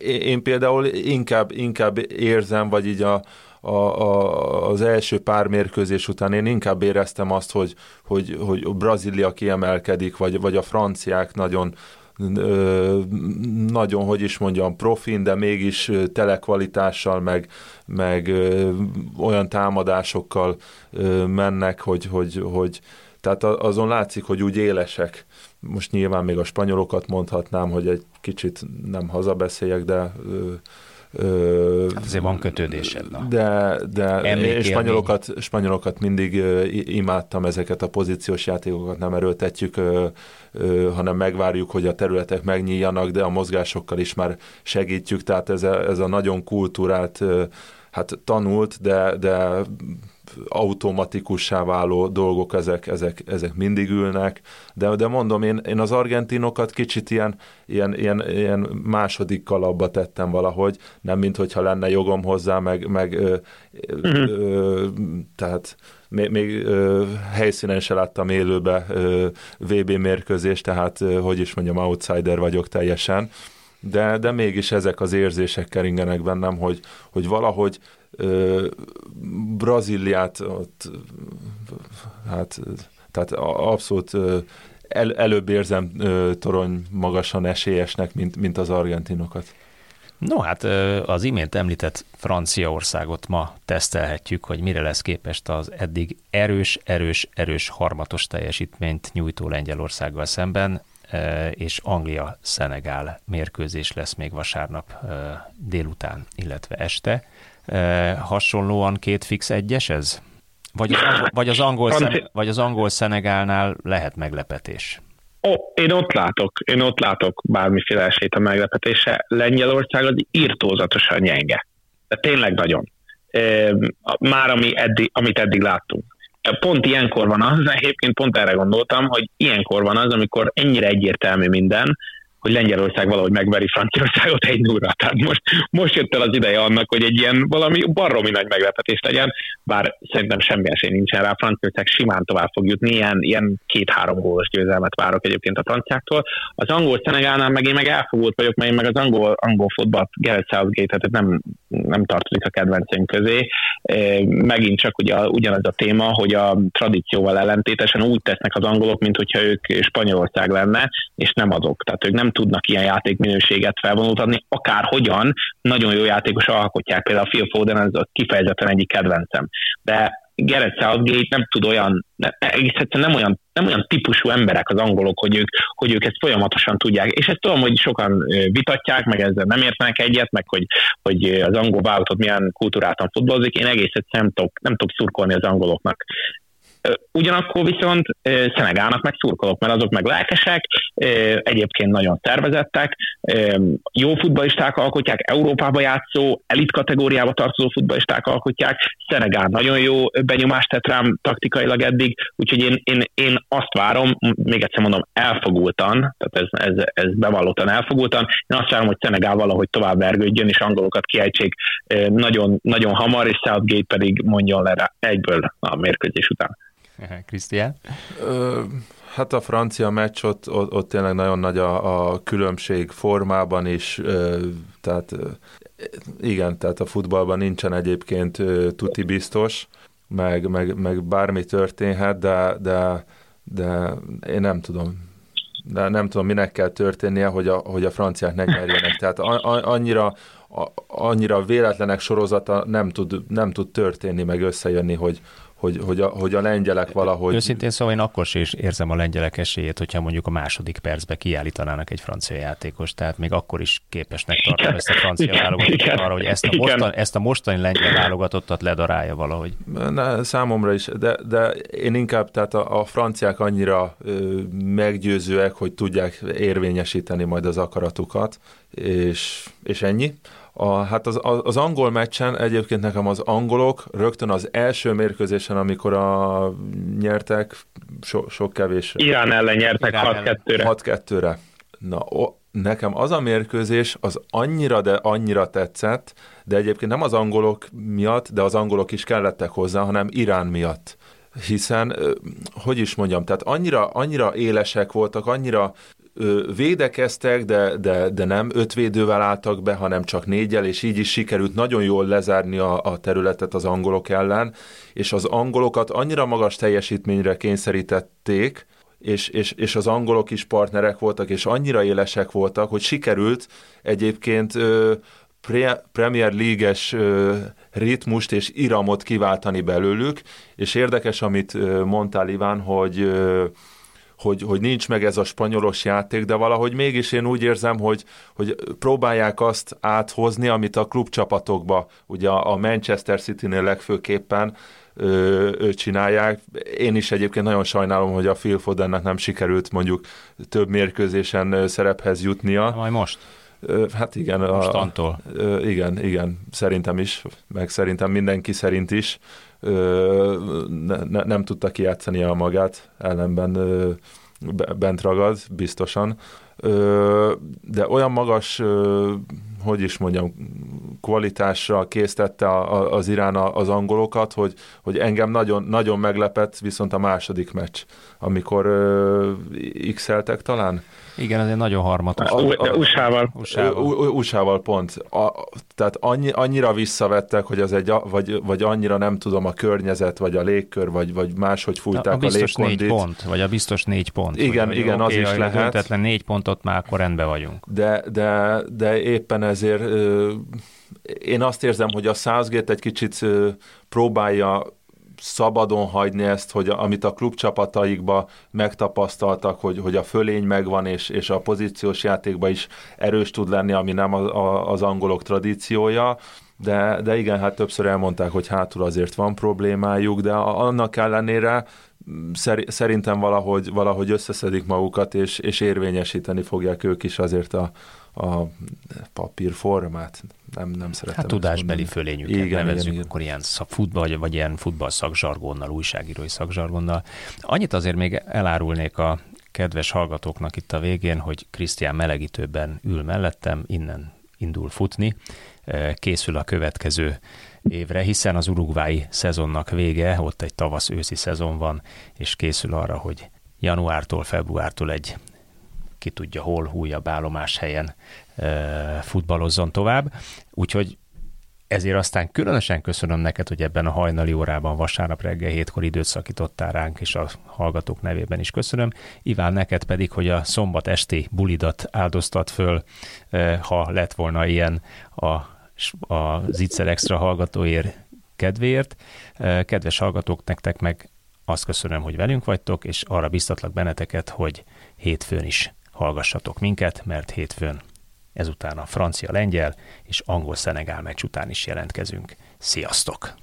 Én például inkább, inkább érzem, vagy így a, a, a, az első pár mérkőzés után én inkább éreztem azt, hogy, hogy, hogy Brazília kiemelkedik, vagy, vagy a franciák nagyon, nagyon, hogy is mondjam, profin, de mégis telekvalitással, meg, meg olyan támadásokkal mennek, hogy, hogy, hogy tehát azon látszik, hogy úgy élesek. Most nyilván még a spanyolokat mondhatnám, hogy egy kicsit nem hazabeszéljek, de Hát azért van kötődésed. Na. De, de spanyolokat, spanyolokat mindig imádtam ezeket a pozíciós játékokat, nem erőltetjük, hanem megvárjuk, hogy a területek megnyíljanak, de a mozgásokkal is már segítjük, tehát ez a, ez a nagyon kultúrát hát tanult, de, de automatikussá váló dolgok, ezek, ezek, ezek mindig ülnek, de, de mondom, én, én az argentinokat kicsit ilyen, ilyen, ilyen, ilyen második kalapba tettem valahogy, nem mint hogyha lenne jogom hozzá, meg, meg ö, uh-huh. ö, tehát még, még ö, helyszínen se láttam élőbe ö, VB mérkőzést, tehát ö, hogy is mondjam, outsider vagyok teljesen, de, de mégis ezek az érzések keringenek bennem, hogy, hogy valahogy Brazíliát ott, hát, tehát abszolút el, előbb érzem torony magasan esélyesnek, mint, mint az argentinokat. No hát az imént említett Franciaországot ma tesztelhetjük, hogy mire lesz képest az eddig erős, erős, erős harmatos teljesítményt nyújtó Lengyelországgal szemben, és Anglia-Szenegál mérkőzés lesz még vasárnap délután, illetve este hasonlóan két fix egyes ez? Vagy az angol, vagy az angol, szene, vagy az angol Szenegálnál lehet meglepetés? Oh, én ott látok, én ott látok bármiféle esélyt a meglepetése. Lengyelország az írtózatosan gyenge. De tényleg nagyon. Már ami eddig, amit eddig láttunk. Pont ilyenkor van az, egyébként pont erre gondoltam, hogy ilyenkor van az, amikor ennyire egyértelmű minden, hogy Lengyelország valahogy megveri Franciaországot egy nulla. Tehát most, most jött el az ideje annak, hogy egy ilyen valami baromi nagy meglepetés legyen, bár szerintem semmi esély nincsen rá, Franciaország simán tovább fog jutni, ilyen, ilyen két-három gólos győzelmet várok egyébként a franciáktól. Az angol Szenegálnál meg én meg elfogult vagyok, mert én meg az angol, angol fotball Gareth Southgate, tehát nem, nem tartozik a kedvenceim közé. Megint csak ugye, ugyanaz a téma, hogy a tradícióval ellentétesen úgy tesznek az angolok, mint hogyha ők Spanyolország lenne, és nem azok. Tehát ők nem tudnak ilyen játékminőséget felvonultatni, akár hogyan, nagyon jó játékos alkotják, például a Phil Foden, ez kifejezetten egyik kedvencem. De Gareth Southgate nem tud olyan, egész egyszerűen nem olyan, nem olyan típusú emberek az angolok, hogy ők, hogy ők ezt folyamatosan tudják. És ezt tudom, hogy sokan vitatják, meg ezzel nem értenek egyet, meg hogy, hogy az angol válogatott milyen kultúrátan futballozik. Én egész egyszerűen nem tudok, nem tudok szurkolni az angoloknak. Ugyanakkor viszont Szenegálnak meg szurkolok, mert azok meg lelkesek, egyébként nagyon szervezettek, jó futballisták alkotják, Európába játszó, elit kategóriába tartozó futballisták alkotják, Szenegál nagyon jó benyomást tett rám taktikailag eddig, úgyhogy én, én, én azt várom, még egyszer mondom, elfogultan, tehát ez, ez, ez bevallottan elfogultan, én azt várom, hogy Szenegál valahogy tovább vergődjön, és angolokat kiejtsék nagyon, nagyon hamar, és Southgate pedig mondjon le rá egyből a mérkőzés után. Krisztián? Hát a francia meccs ott, ott, ott tényleg nagyon nagy a, a különbség formában is, tehát igen, tehát a futballban nincsen egyébként tuti biztos, meg, meg, meg bármi történhet, de, de, de én nem tudom, de nem tudom, minek kell történnie, hogy a, hogy a franciák ne nyerjenek. Tehát a, a, annyira, a, annyira véletlenek sorozata nem tud, nem tud történni, meg összejönni, hogy, hogy, hogy, a, hogy a lengyelek valahogy... Őszintén szóval én akkor is érzem a lengyelek esélyét, hogyha mondjuk a második percbe kiállítanának egy francia játékos, tehát még akkor is képesnek tartom ezt a francia válogatottat arra, hogy ezt a, mostan, ezt a mostani lengyel válogatottat ledarálja valahogy. Ne, számomra is, de, de én inkább, tehát a, a franciák annyira ö, meggyőzőek, hogy tudják érvényesíteni majd az akaratukat, és, és ennyi. A, hát az, az angol meccsen egyébként nekem az angolok rögtön az első mérkőzésen, amikor a nyertek, so, sok kevés. Irán ellen nyertek 6-2-re. 6-2-re. Na, o, nekem az a mérkőzés az annyira, de annyira tetszett, de egyébként nem az angolok miatt, de az angolok is kellettek hozzá, hanem Irán miatt hiszen, hogy is mondjam, tehát annyira, annyira élesek voltak, annyira védekeztek, de, de, de nem öt védővel álltak be, hanem csak négyel, és így is sikerült nagyon jól lezárni a, a területet az angolok ellen, és az angolokat annyira magas teljesítményre kényszerítették, és, és, és az angolok is partnerek voltak, és annyira élesek voltak, hogy sikerült egyébként ö, pre, Premier League-es ritmust és iramot kiváltani belőlük, és érdekes, amit mondtál, Iván, hogy ö, hogy, hogy nincs meg ez a spanyolos játék, de valahogy mégis én úgy érzem, hogy, hogy próbálják azt áthozni, amit a klubcsapatokba, ugye a Manchester City-nél legfőképpen ö, ö, csinálják. Én is egyébként nagyon sajnálom, hogy a Phil Fodennek nem sikerült mondjuk több mérkőzésen szerephez jutnia. Majd most. Hát igen. Mostantól. A, igen, igen, szerintem is, meg szerintem mindenki szerint is ne, ne, nem tudta kijátszani a magát, ellenben ö, bent ragad, biztosan. Ö, de olyan magas, ö, hogy is mondjam, kvalitásra késztette az Irán az angolokat, hogy, hogy engem nagyon, nagyon meglepett viszont a második meccs, amikor x-eltek talán. Igen, ez egy nagyon harmatos. USA-val. USA-val pont. A, tehát annyi, annyira visszavettek, hogy az egy, vagy, vagy annyira nem tudom, a környezet, vagy a légkör, vagy, vagy máshogy fújták a, a, biztos a négy pont, vagy a biztos négy pont. Igen, vagy, igen, okay, az is lehet. Döntetlen négy pontot már akkor rendben vagyunk. De, de, de éppen ezért én azt érzem, hogy a Southgate egy kicsit próbálja szabadon hagyni ezt, hogy amit a klubcsapataikba megtapasztaltak, hogy, hogy a fölény megvan, és, és a pozíciós játékban is erős tud lenni, ami nem a, a, az angolok tradíciója, de, de igen, hát többször elmondták, hogy hátul azért van problémájuk, de annak ellenére szerintem valahogy, valahogy összeszedik magukat, és, és érvényesíteni fogják ők is azért a, a papírformát. Nem, nem szeretem. Hát tudásbeli fölényüket igen, nevezzük, igen, igen. akkor ilyen futball, vagy, vagy ilyen futball szakzsargonnal, újságírói szakzsargonnal. Annyit azért még elárulnék a kedves hallgatóknak itt a végén, hogy Krisztián melegítőben ül mellettem, innen indul futni, készül a következő évre, hiszen az urugvái szezonnak vége, ott egy tavasz-őszi szezon van, és készül arra, hogy januártól, februártól egy ki tudja hol, újabb állomás helyen futballozzon tovább. Úgyhogy ezért aztán különösen köszönöm neked, hogy ebben a hajnali órában vasárnap reggel hétkor időt szakítottál ránk, és a hallgatók nevében is köszönöm. Iván, neked pedig, hogy a szombat esti bulidat áldoztat föl, ha lett volna ilyen a, a Zicser Extra hallgatóért kedvéért. Kedves hallgatók, nektek meg azt köszönöm, hogy velünk vagytok, és arra biztatlak benneteket, hogy hétfőn is hallgassatok minket, mert hétfőn ezután a francia-lengyel és angol-szenegál meccs után is jelentkezünk. Sziasztok!